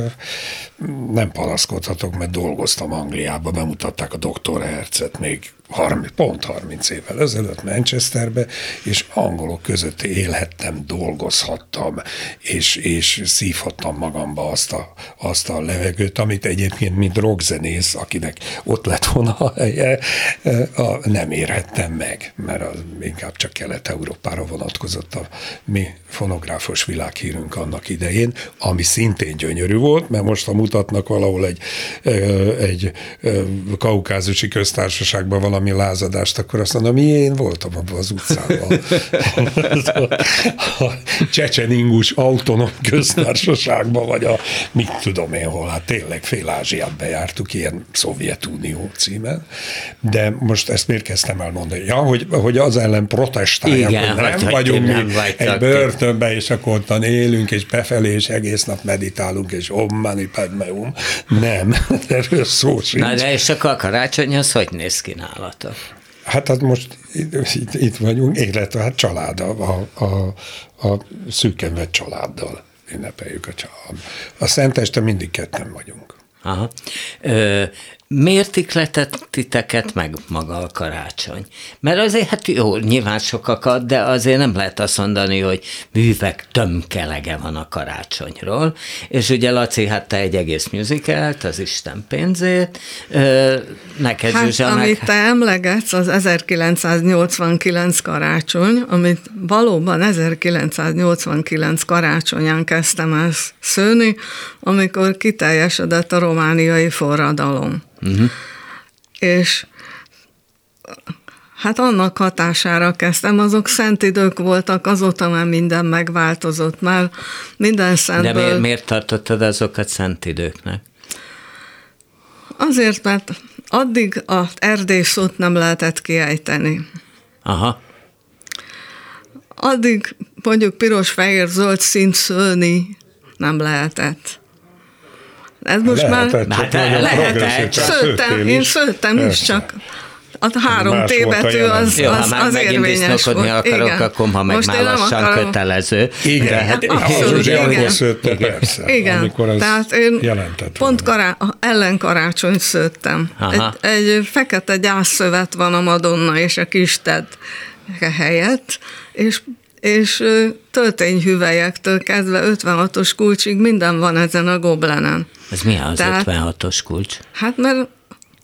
nem panaszkodhatok, mert dolgoztam Angliába, bemutatták a doktor Hercet még 30, pont 30 évvel ezelőtt Manchesterbe, és angolok között élhettem, dolgozhattam, és, és szívhattam magamba azt a, azt a levegőt, amit egyébként, mint rockzenész, akinek ott lett volna a helye, a, nem érhettem meg, mert az inkább csak Kelet-Európára vonatkozott a mi fonográfos világhírünk annak idején, ami szintén gyönyörű volt, mert most a mutatnak valahol egy, egy kaukázusi köztársaságban valami lázadást, akkor azt mondom, én voltam abban az utcában. a Csecseningus autonóm köztársaságban, vagy a mit tudom én hol, hát tényleg fél Ázsiát bejártuk ilyen Szovjetunió címen, de most ezt miért kezdtem el mondani? Ja, hogy, hogy az ellen protestáljak, Igen, hogy nem hogy vagyunk mi egy börtönben, és akkor ottan élünk, és befelé, és egész nap meditálunk, és om mani padme um. Nem, erről szó sincs. Na de és akkor a karácsony az hogy néz ki nálata? Hát hát most itt, itt vagyunk, illetve hát család, a, a, a szűken családdal ünnepeljük a család. A Szenteste mindig ketten vagyunk. Aha. Ö, miért ikletett titeket meg maga a karácsony? Mert azért, hát jó, nyilván sokakat, de azért nem lehet azt mondani, hogy művek tömkelege van a karácsonyról, és ugye Laci, hát te egy egész musicalt, az Isten pénzét, neked hát, Zsuzsa, amit te emlegetsz, az 1989 karácsony, amit valóban 1989 karácsonyán kezdtem ezt szőni, amikor kiteljesedett a romániai forradalom. Uh-huh. És hát annak hatására kezdtem, azok szent idők voltak, azóta már minden megváltozott, már minden szentből... De miért, miért tartottad azokat szent időknek? Azért, mert addig az erdély szót nem lehetett kiejteni. Aha. Addig mondjuk piros, fehér, zöld szint szőni nem lehetett. Ez most lehetett, már hát lehetett. Szőttem, én szőttem is, csak a három T betű az, Jó, az, ha az érvényes volt. akarok, Igen. akkor ma meg Most már lassan akarom... kötelező. Igen, de, hát, abszolút, igen. igen. Szőtte, persze, igen. amikor az Tehát én pont kará, ellenkarácsony szőttem. Egy, egy fekete gyászszövet van a Madonna és a kis Ted helyett, és és töltényhüvelyektől kezdve 56-os kulcsig minden van ezen a goblenen. Ez mi az Tehát, 56-os kulcs? Hát mert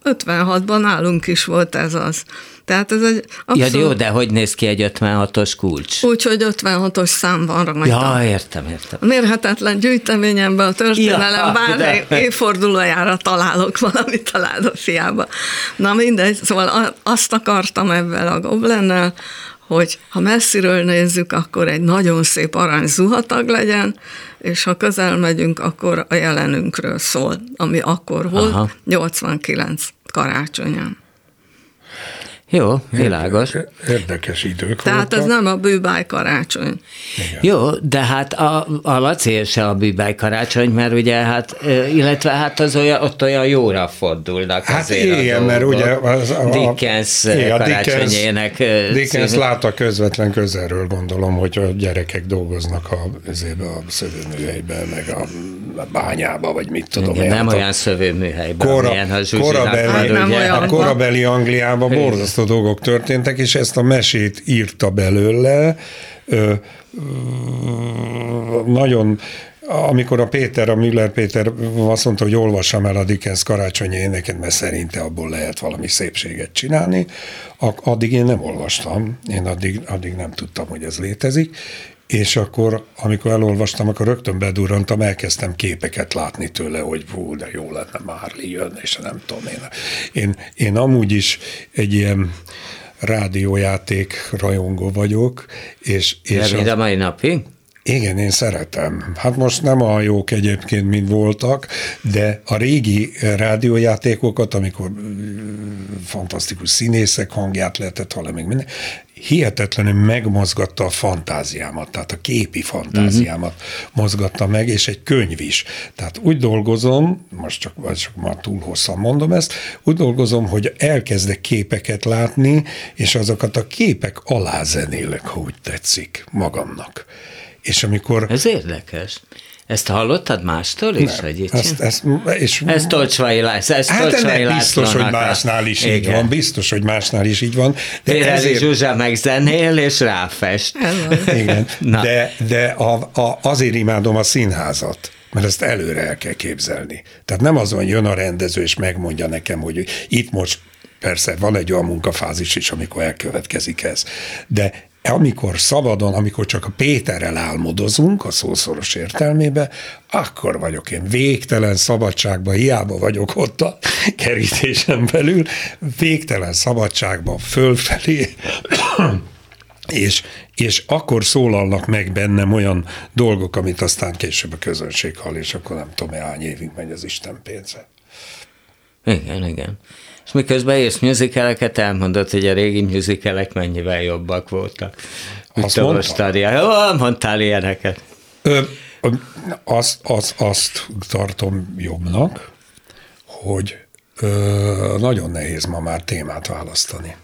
56-ban nálunk is volt ez az. Tehát ez egy abszolút... Ja, jó, de hogy néz ki egy 56-os kulcs? Úgy, hogy 56-os szám van rajta. Ja, értem, értem. A mérhetetlen gyűjteményemben a történelem ja, bár de... évfordulójára találok valamit a ládafiába. Na mindegy, szóval azt akartam ebben a goblennel, hogy ha messziről nézzük, akkor egy nagyon szép arany zuhatag legyen, és ha közel megyünk, akkor a jelenünkről szól, ami akkor volt, Aha. 89 karácsonyán. Jó, világos. Érdekes idők Tehát voltak. ez nem a bűbáj karácsony. Igen. Jó, de hát a, a Laci se a bűbáj karácsony, mert ugye hát, illetve hát az olyan, ott olyan jóra fordulnak hát azért igen, a mert ugye az, a, Dickens igen, karácsonyének Dickens, Dickens látta közvetlen közelről, gondolom, hogy a gyerekek dolgoznak a, a szövőműhelyben, meg a, a bányába, vagy mit tudom. Igen, nem olyan szövőműhelyben, kora, milyen a korabeli, hát nem ugye, olyan. A korabeli Angliában borzasztó dolgok történtek, és ezt a mesét írta belőle. Ö, nagyon amikor a Péter, a Müller Péter azt mondta, hogy olvassam el a Dickens karácsonyi éneket, mert szerinte abból lehet valami szépséget csinálni, addig én nem olvastam, én addig, addig nem tudtam, hogy ez létezik, és akkor, amikor elolvastam, akkor rögtön bedurrantam, elkezdtem képeket látni tőle, hogy hú, de jó lenne már jön, és nem tudom én. Én, én amúgy is egy ilyen rádiójáték rajongó vagyok, és... és de a mai napig? Igen, én szeretem. Hát most nem a jók egyébként, mint voltak, de a régi rádiójátékokat, amikor fantasztikus színészek hangját lehetett hallani, még minden, hihetetlenül megmozgatta a fantáziámat, tehát a képi fantáziámat uh-huh. mozgatta meg, és egy könyv is. Tehát úgy dolgozom, most csak, csak már túl hosszan mondom ezt, úgy dolgozom, hogy elkezdek képeket látni, és azokat a képek alá zenélek, ha úgy tetszik, magamnak. És amikor... Ez érdekes. Ezt hallottad mástól is? Nem, hogy ezt, ezt, és, ez Tolcsvai László. Ez hát nem biztos, hogy másnál is igen. így van, biztos, hogy másnál is így van. De Pérez ezért... Zsuzsa megzenél, és ráfest. Igen, Na. de, de a, a, azért imádom a színházat mert ezt előre el kell képzelni. Tehát nem azon jön a rendező, és megmondja nekem, hogy itt most persze van egy olyan munkafázis is, amikor elkövetkezik ez, de amikor szabadon, amikor csak a Péterrel álmodozunk, a szószoros értelmébe, akkor vagyok én végtelen szabadságban, hiába vagyok ott a kerítésen belül, végtelen szabadságban fölfelé, és, és akkor szólalnak meg bennem olyan dolgok, amit aztán később a közönség hall, és akkor nem tudom, hány évig megy az Isten pénze. Igen, igen. És miközben érsz musicaleket, elmondod, hogy a régi musicalek mennyivel jobbak voltak. Azt mondtam? Jó, mondtál ilyeneket. Ö, azt, azt, azt tartom jobbnak, hogy ö, nagyon nehéz ma már témát választani.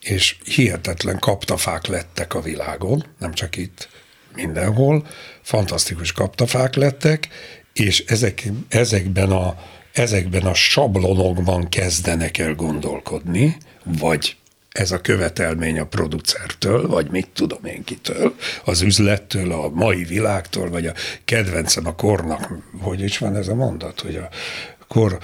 És hihetetlen kaptafák lettek a világon, nem csak itt, mindenhol, fantasztikus kaptafák lettek, és ezek, ezekben a ezekben a sablonokban kezdenek el gondolkodni, vagy ez a követelmény a producertől, vagy mit tudom én kitől, az üzlettől, a mai világtól, vagy a kedvencem a kornak, hogy is van ez a mondat, hogy a kor,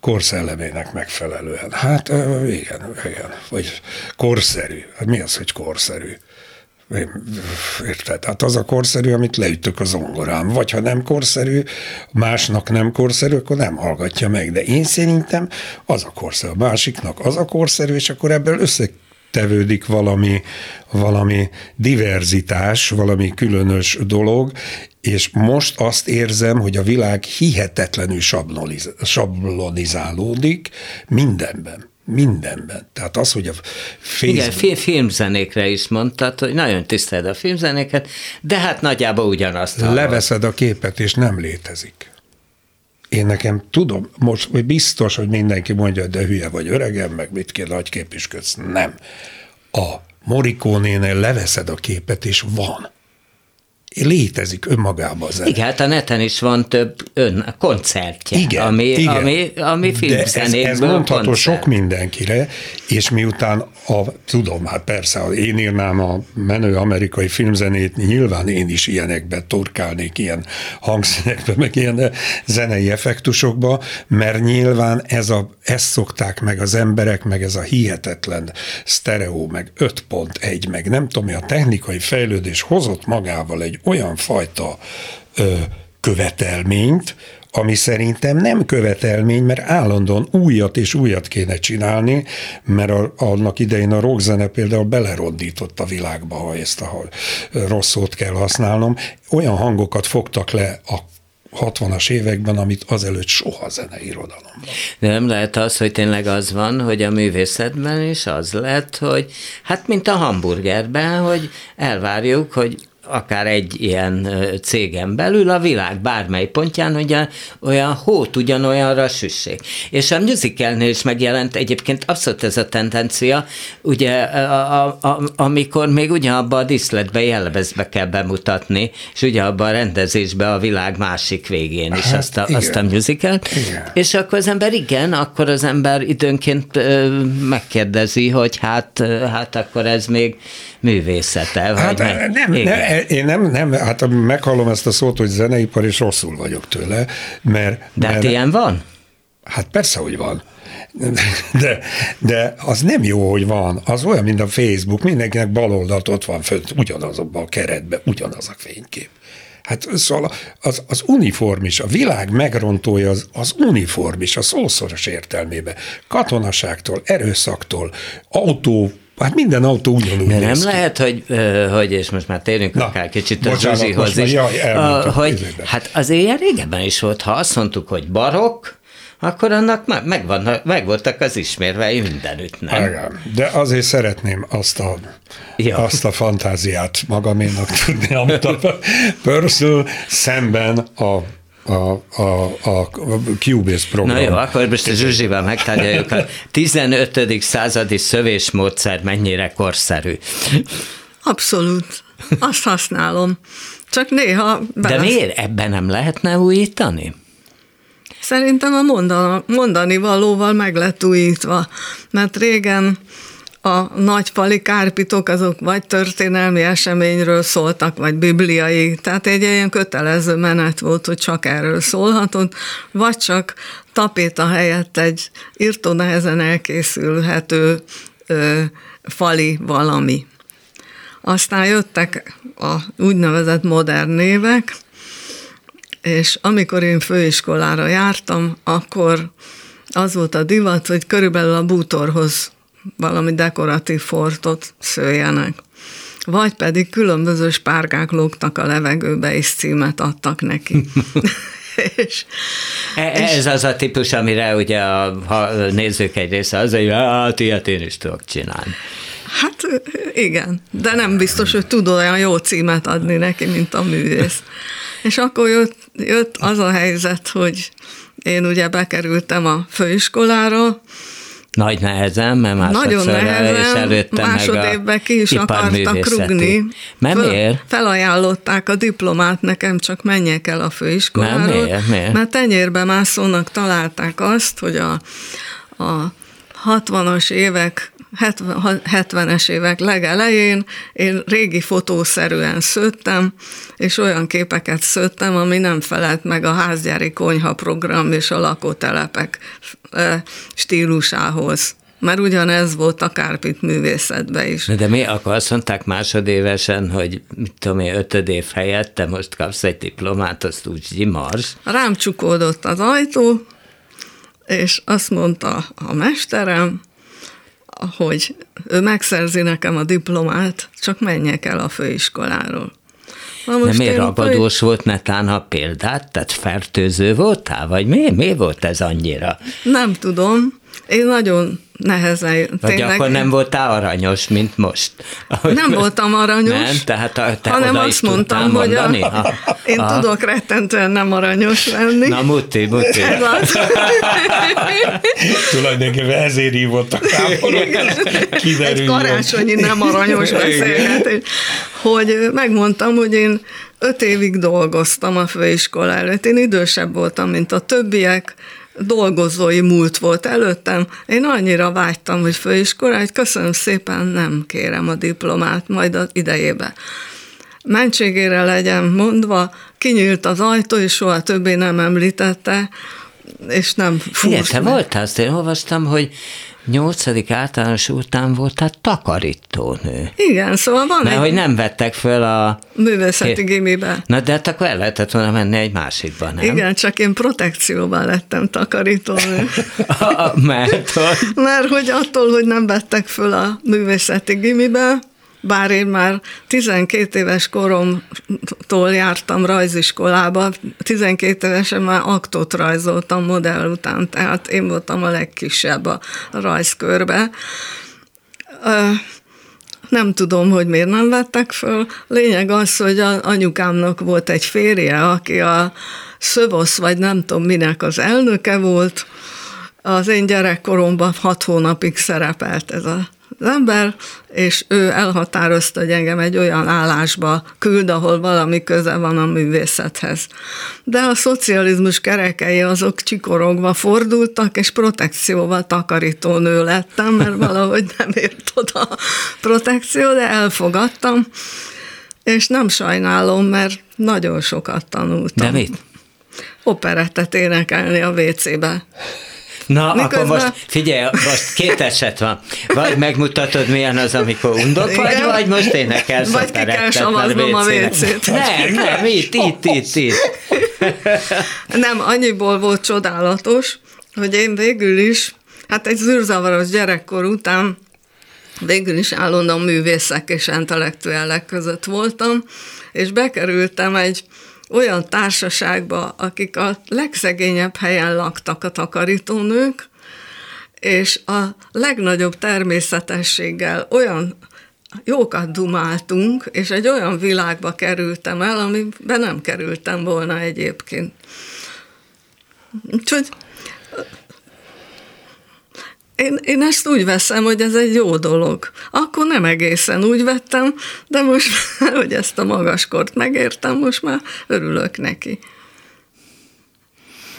korszellemének megfelelően. Hát igen, igen, vagy korszerű. Hát mi az, hogy korszerű? Érted? Hát az a korszerű, amit leütök az zongorám. Vagy ha nem korszerű, másnak nem korszerű, akkor nem hallgatja meg. De én szerintem az a korszerű, a másiknak az a korszerű, és akkor ebből össze tevődik valami, valami diverzitás, valami különös dolog, és most azt érzem, hogy a világ hihetetlenül sablonizálódik mindenben mindenben. Tehát az, hogy a Facebook... Igen, filmzenékre is mondtad, hogy nagyon tiszteled a filmzenéket, de hát nagyjából ugyanazt. Leveszed a képet, és nem létezik. én nekem tudom, most biztos, hogy mindenki mondja, de hülye vagy öregem, meg mit kell nagyképüsködsz. Nem. A Morikónénél leveszed a képet, és van létezik önmagában a zene. Igen, hát a neten is van több ön, koncertje, igen, ami, igen. ami, ami filmzenékből ez, ez mondható koncert. sok mindenkire, és miután a, tudom, hát persze, én írnám a menő amerikai filmzenét, nyilván én is ilyenekbe torkálnék, ilyen hangszínekbe, meg ilyen zenei effektusokba, mert nyilván ez a, ezt szokták meg az emberek, meg ez a hihetetlen sztereó, meg 5.1, meg nem tudom, a technikai fejlődés hozott magával egy olyan fajta ö, követelményt, ami szerintem nem követelmény, mert állandóan újat és újat kéne csinálni, mert a, annak idején a rockzene például belerondított a világba, ha ezt a rossz szót kell használnom. Olyan hangokat fogtak le a 60-as években, amit azelőtt soha zeneirodalomban. De nem lehet az, hogy tényleg az van, hogy a művészetben is az lett, hogy hát mint a hamburgerben, hogy elvárjuk, hogy akár egy ilyen cégen belül a világ bármely pontján, hogy a, olyan hót ugyanolyanra süssék. És a musicalnél is megjelent egyébként abszolút ez a tendencia, ugye a, a, a, amikor még ugyanabba a diszletbe jellemezbe kell bemutatni, és ugye abba a rendezésbe a világ másik végén is hát, azt, a, azt a musical. Igen. És akkor az ember igen, akkor az ember időnként megkérdezi, hogy hát, hát akkor ez még művészete. Vagy hát meg, nem, nem, én nem, nem, hát meghallom ezt a szót, hogy zeneipar, és rosszul vagyok tőle, mert... De hát mert, ilyen van? Hát persze, hogy van. De, de az nem jó, hogy van. Az olyan, mint a Facebook, mindenkinek baloldalt ott van fönt, ugyanazokban a keretben, ugyanaz a fénykép. Hát szóval az, az uniform is, a világ megrontója az, az uniform is, a szószoros értelmében. Katonaságtól, erőszaktól, autó Hát minden autó ugyanúgy De nem lehet, hogy, hogy, és most már térjünk Na, akár kicsit a Zsuzsihoz is, jaj, hogy hát azért ilyen régebben is volt, ha azt mondtuk, hogy barokk, akkor annak megvan, megvoltak az ismérvei mindenütt, nem? Igen, de azért szeretném azt a, azt a fantáziát magaménak tudni, amit a Purcell szemben a a, a, a Cubase program. Na jó, akkor most a Zsuzsival megtárgyaljuk a 15. századi szövésmódszer mennyire korszerű. Abszolút. Azt használom. Csak néha... Bele... De miért ebben nem lehetne újítani? Szerintem a mondani, mondani valóval meg lett újítva, mert régen a nagyfali kárpitok azok vagy történelmi eseményről szóltak, vagy bibliai, tehát egy ilyen kötelező menet volt, hogy csak erről szólhatott, vagy csak tapéta helyett egy írtó nehezen elkészülhető ö, fali valami. Aztán jöttek a úgynevezett modern névek, és amikor én főiskolára jártam, akkor az volt a divat, hogy körülbelül a bútorhoz valami dekoratív fortot szőjenek. Vagy pedig különböző spárgák lógtak a levegőbe, és címet adtak neki. és, e, ez az a típus, amire ugye a, ha nézők egy része az, hogy hát ilyet én is tudok csinálni. Hát igen, de nem biztos, hogy tud olyan jó címet adni neki, mint a művész. És akkor jött, jött az a helyzet, hogy én ugye bekerültem a főiskolára, nagy nehezen, mert Nagyon nehezen, és előtte másodévben ki is akartak rugni. Föl, miért? Felajánlották a diplomát nekem, csak menjek el a főiskoláról. Mert miért? miért? Mert tenyérbe mászónak találták azt, hogy a, a 60-as évek 70-es évek legelején én régi fotószerűen szőttem, és olyan képeket szőttem, ami nem felelt meg a házgyári konyha program és a lakótelepek stílusához. Mert ugyanez volt a kárpit művészetben is. De mi akkor azt mondták másodévesen, hogy mit tudom én, ötöd év helyett te most kapsz egy diplomát, azt úgy zsimars. Rám csukódott az ajtó, és azt mondta a mesterem, hogy ő megszerzi nekem a diplomát, csak menjek el a főiskoláról. Na most De miért ragadós fő... volt netán a példát? Tehát fertőző voltál? Vagy mi? Mi volt ez annyira? Nem tudom. Én nagyon nehezen. Vagy tényleg, akkor nem voltál aranyos, mint most? Ahogy nem voltam aranyos. Nem? Tehát a, te hanem oda azt is mondtam, hogy a, ha, én ha. tudok rettentően nem aranyos lenni. Na, muti, muti. Ez az. Tulajdonképpen ezért hívott a Egy karácsonyi nem aranyos beszélgetés. Hogy megmondtam, hogy én öt évig dolgoztam a főiskola előtt. Én idősebb voltam, mint a többiek, dolgozói múlt volt előttem. Én annyira vágytam, hogy főiskola, hogy köszönöm szépen, nem kérem a diplomát, majd az idejébe. Mentségére legyen mondva, kinyílt az ajtó, és soha többé nem említette, és nem fúrt. Igen, te voltál, azt én olvastam, hogy nyolcadik általános után voltál takarítónő. Igen, szóval van Mert egy... hogy nem vettek föl a... Művészeti gimibe. Na de hát akkor el lehetett volna menni egy másikba, nem? Igen, csak én protekcióban lettem takarítónő. Mert hogy? Mert hogy attól, hogy nem vettek föl a művészeti gimibe, bár én már 12 éves koromtól jártam rajziskolába, 12 évesen már aktot rajzoltam modell után, tehát én voltam a legkisebb a rajzkörbe. Nem tudom, hogy miért nem vettek föl. Lényeg az, hogy anyukámnak volt egy férje, aki a Szövosz, vagy nem tudom minek az elnöke volt. Az én gyerekkoromban hat hónapig szerepelt ez a az ember, és ő elhatározta, hogy engem egy olyan állásba küld, ahol valami köze van a művészethez. De a szocializmus kerekei azok csikorogva fordultak, és protekcióval takarító nő lettem, mert valahogy nem ért oda a protekció, de elfogadtam, és nem sajnálom, mert nagyon sokat tanultam. De mit? Operettet énekelni a WC-be. Na, Miközben... akkor most figyelj, most két eset van. Vagy megmutatod, milyen az, amikor undok Igen. vagy, vagy most énekelsz Vagy ki kell savaznom a WC-t. Nem, nem, itt, itt, itt, itt. Nem, annyiból volt csodálatos, hogy én végül is, hát egy zűrzavaros gyerekkor után végül is állandóan művészek és intellektuellek között voltam, és bekerültem egy olyan társaságba, akik a legszegényebb helyen laktak a takarítónők, és a legnagyobb természetességgel olyan jókat dumáltunk, és egy olyan világba kerültem el, amiben nem kerültem volna egyébként. Úgyhogy én, én ezt úgy veszem, hogy ez egy jó dolog. Akkor nem egészen úgy vettem, de most, hogy ezt a magaskort megértem, most már örülök neki.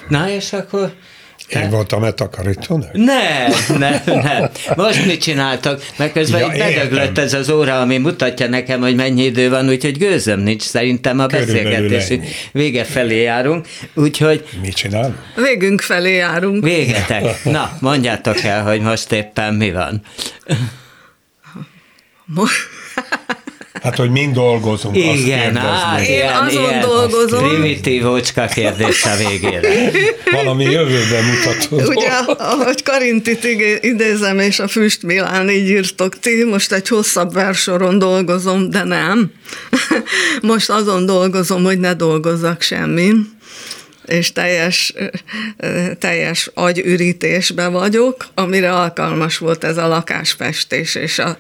Na és akkor én voltam e takarítónő? Nem, nem, nem. Most mit csináltak? Mert közben ja, bedöglött ez az óra, ami mutatja nekem, hogy mennyi idő van, úgyhogy gőzöm nincs. Szerintem a beszélgetésünk vége felé járunk. Úgyhogy... Mit csinálunk? Végünk felé járunk. Végetek. Na, mondjátok el, hogy most éppen mi van. Most... Hát, hogy mind dolgozunk, Igen, á, Én azon ilyen dolgozom. Primitív ócska kérdés a végére. Valami jövőben mutató. Ugye, ahogy Karintit idézem, és a Füst Milán így írtok ti, most egy hosszabb versoron dolgozom, de nem. Most azon dolgozom, hogy ne dolgozzak semmin és teljes, teljes agyürítésbe vagyok, amire alkalmas volt ez a lakásfestés és a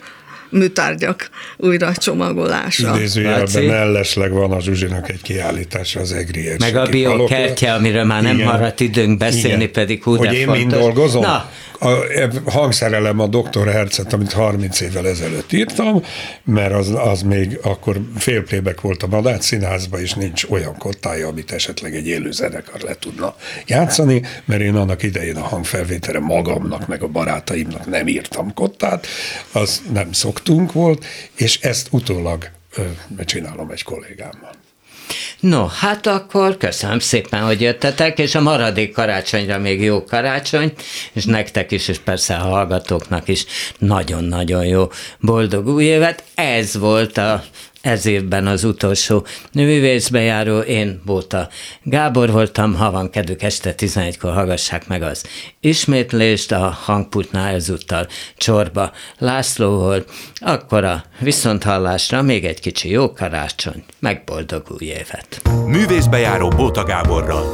műtárgyak újra csomagolása. Idézőjelben mellesleg van a Zsuzsinak egy kiállítása az egri Meg a biokertje, amiről már nem Igen. maradt időnk beszélni, Igen. pedig hú, Hogy én fontos. mind dolgozom? Na, a, hangszerelem a Dr. Hercet, amit 30 évvel ezelőtt írtam, mert az, az még akkor félplébek volt a Madács színházban, és nincs olyan kottája, amit esetleg egy élő zenekar le tudna játszani, mert én annak idején a hangfelvételre magamnak, meg a barátaimnak nem írtam kottát, az nem szoktunk volt, és ezt utólag csinálom egy kollégámmal. No, hát akkor köszönöm szépen, hogy jöttetek, és a maradék karácsonyra még jó karácsony, és nektek is, és persze a hallgatóknak is nagyon-nagyon jó boldog új évet. Ez volt a ez évben az utolsó művészbejáró, én Bóta Gábor voltam, ha van kedvük este 11-kor hallgassák meg az ismétlést, a hangputnál ezúttal Csorba László volt, akkor a viszonthallásra még egy kicsi jó karácsony, meg boldog új évet. Művészbejáró Bóta Gáborral.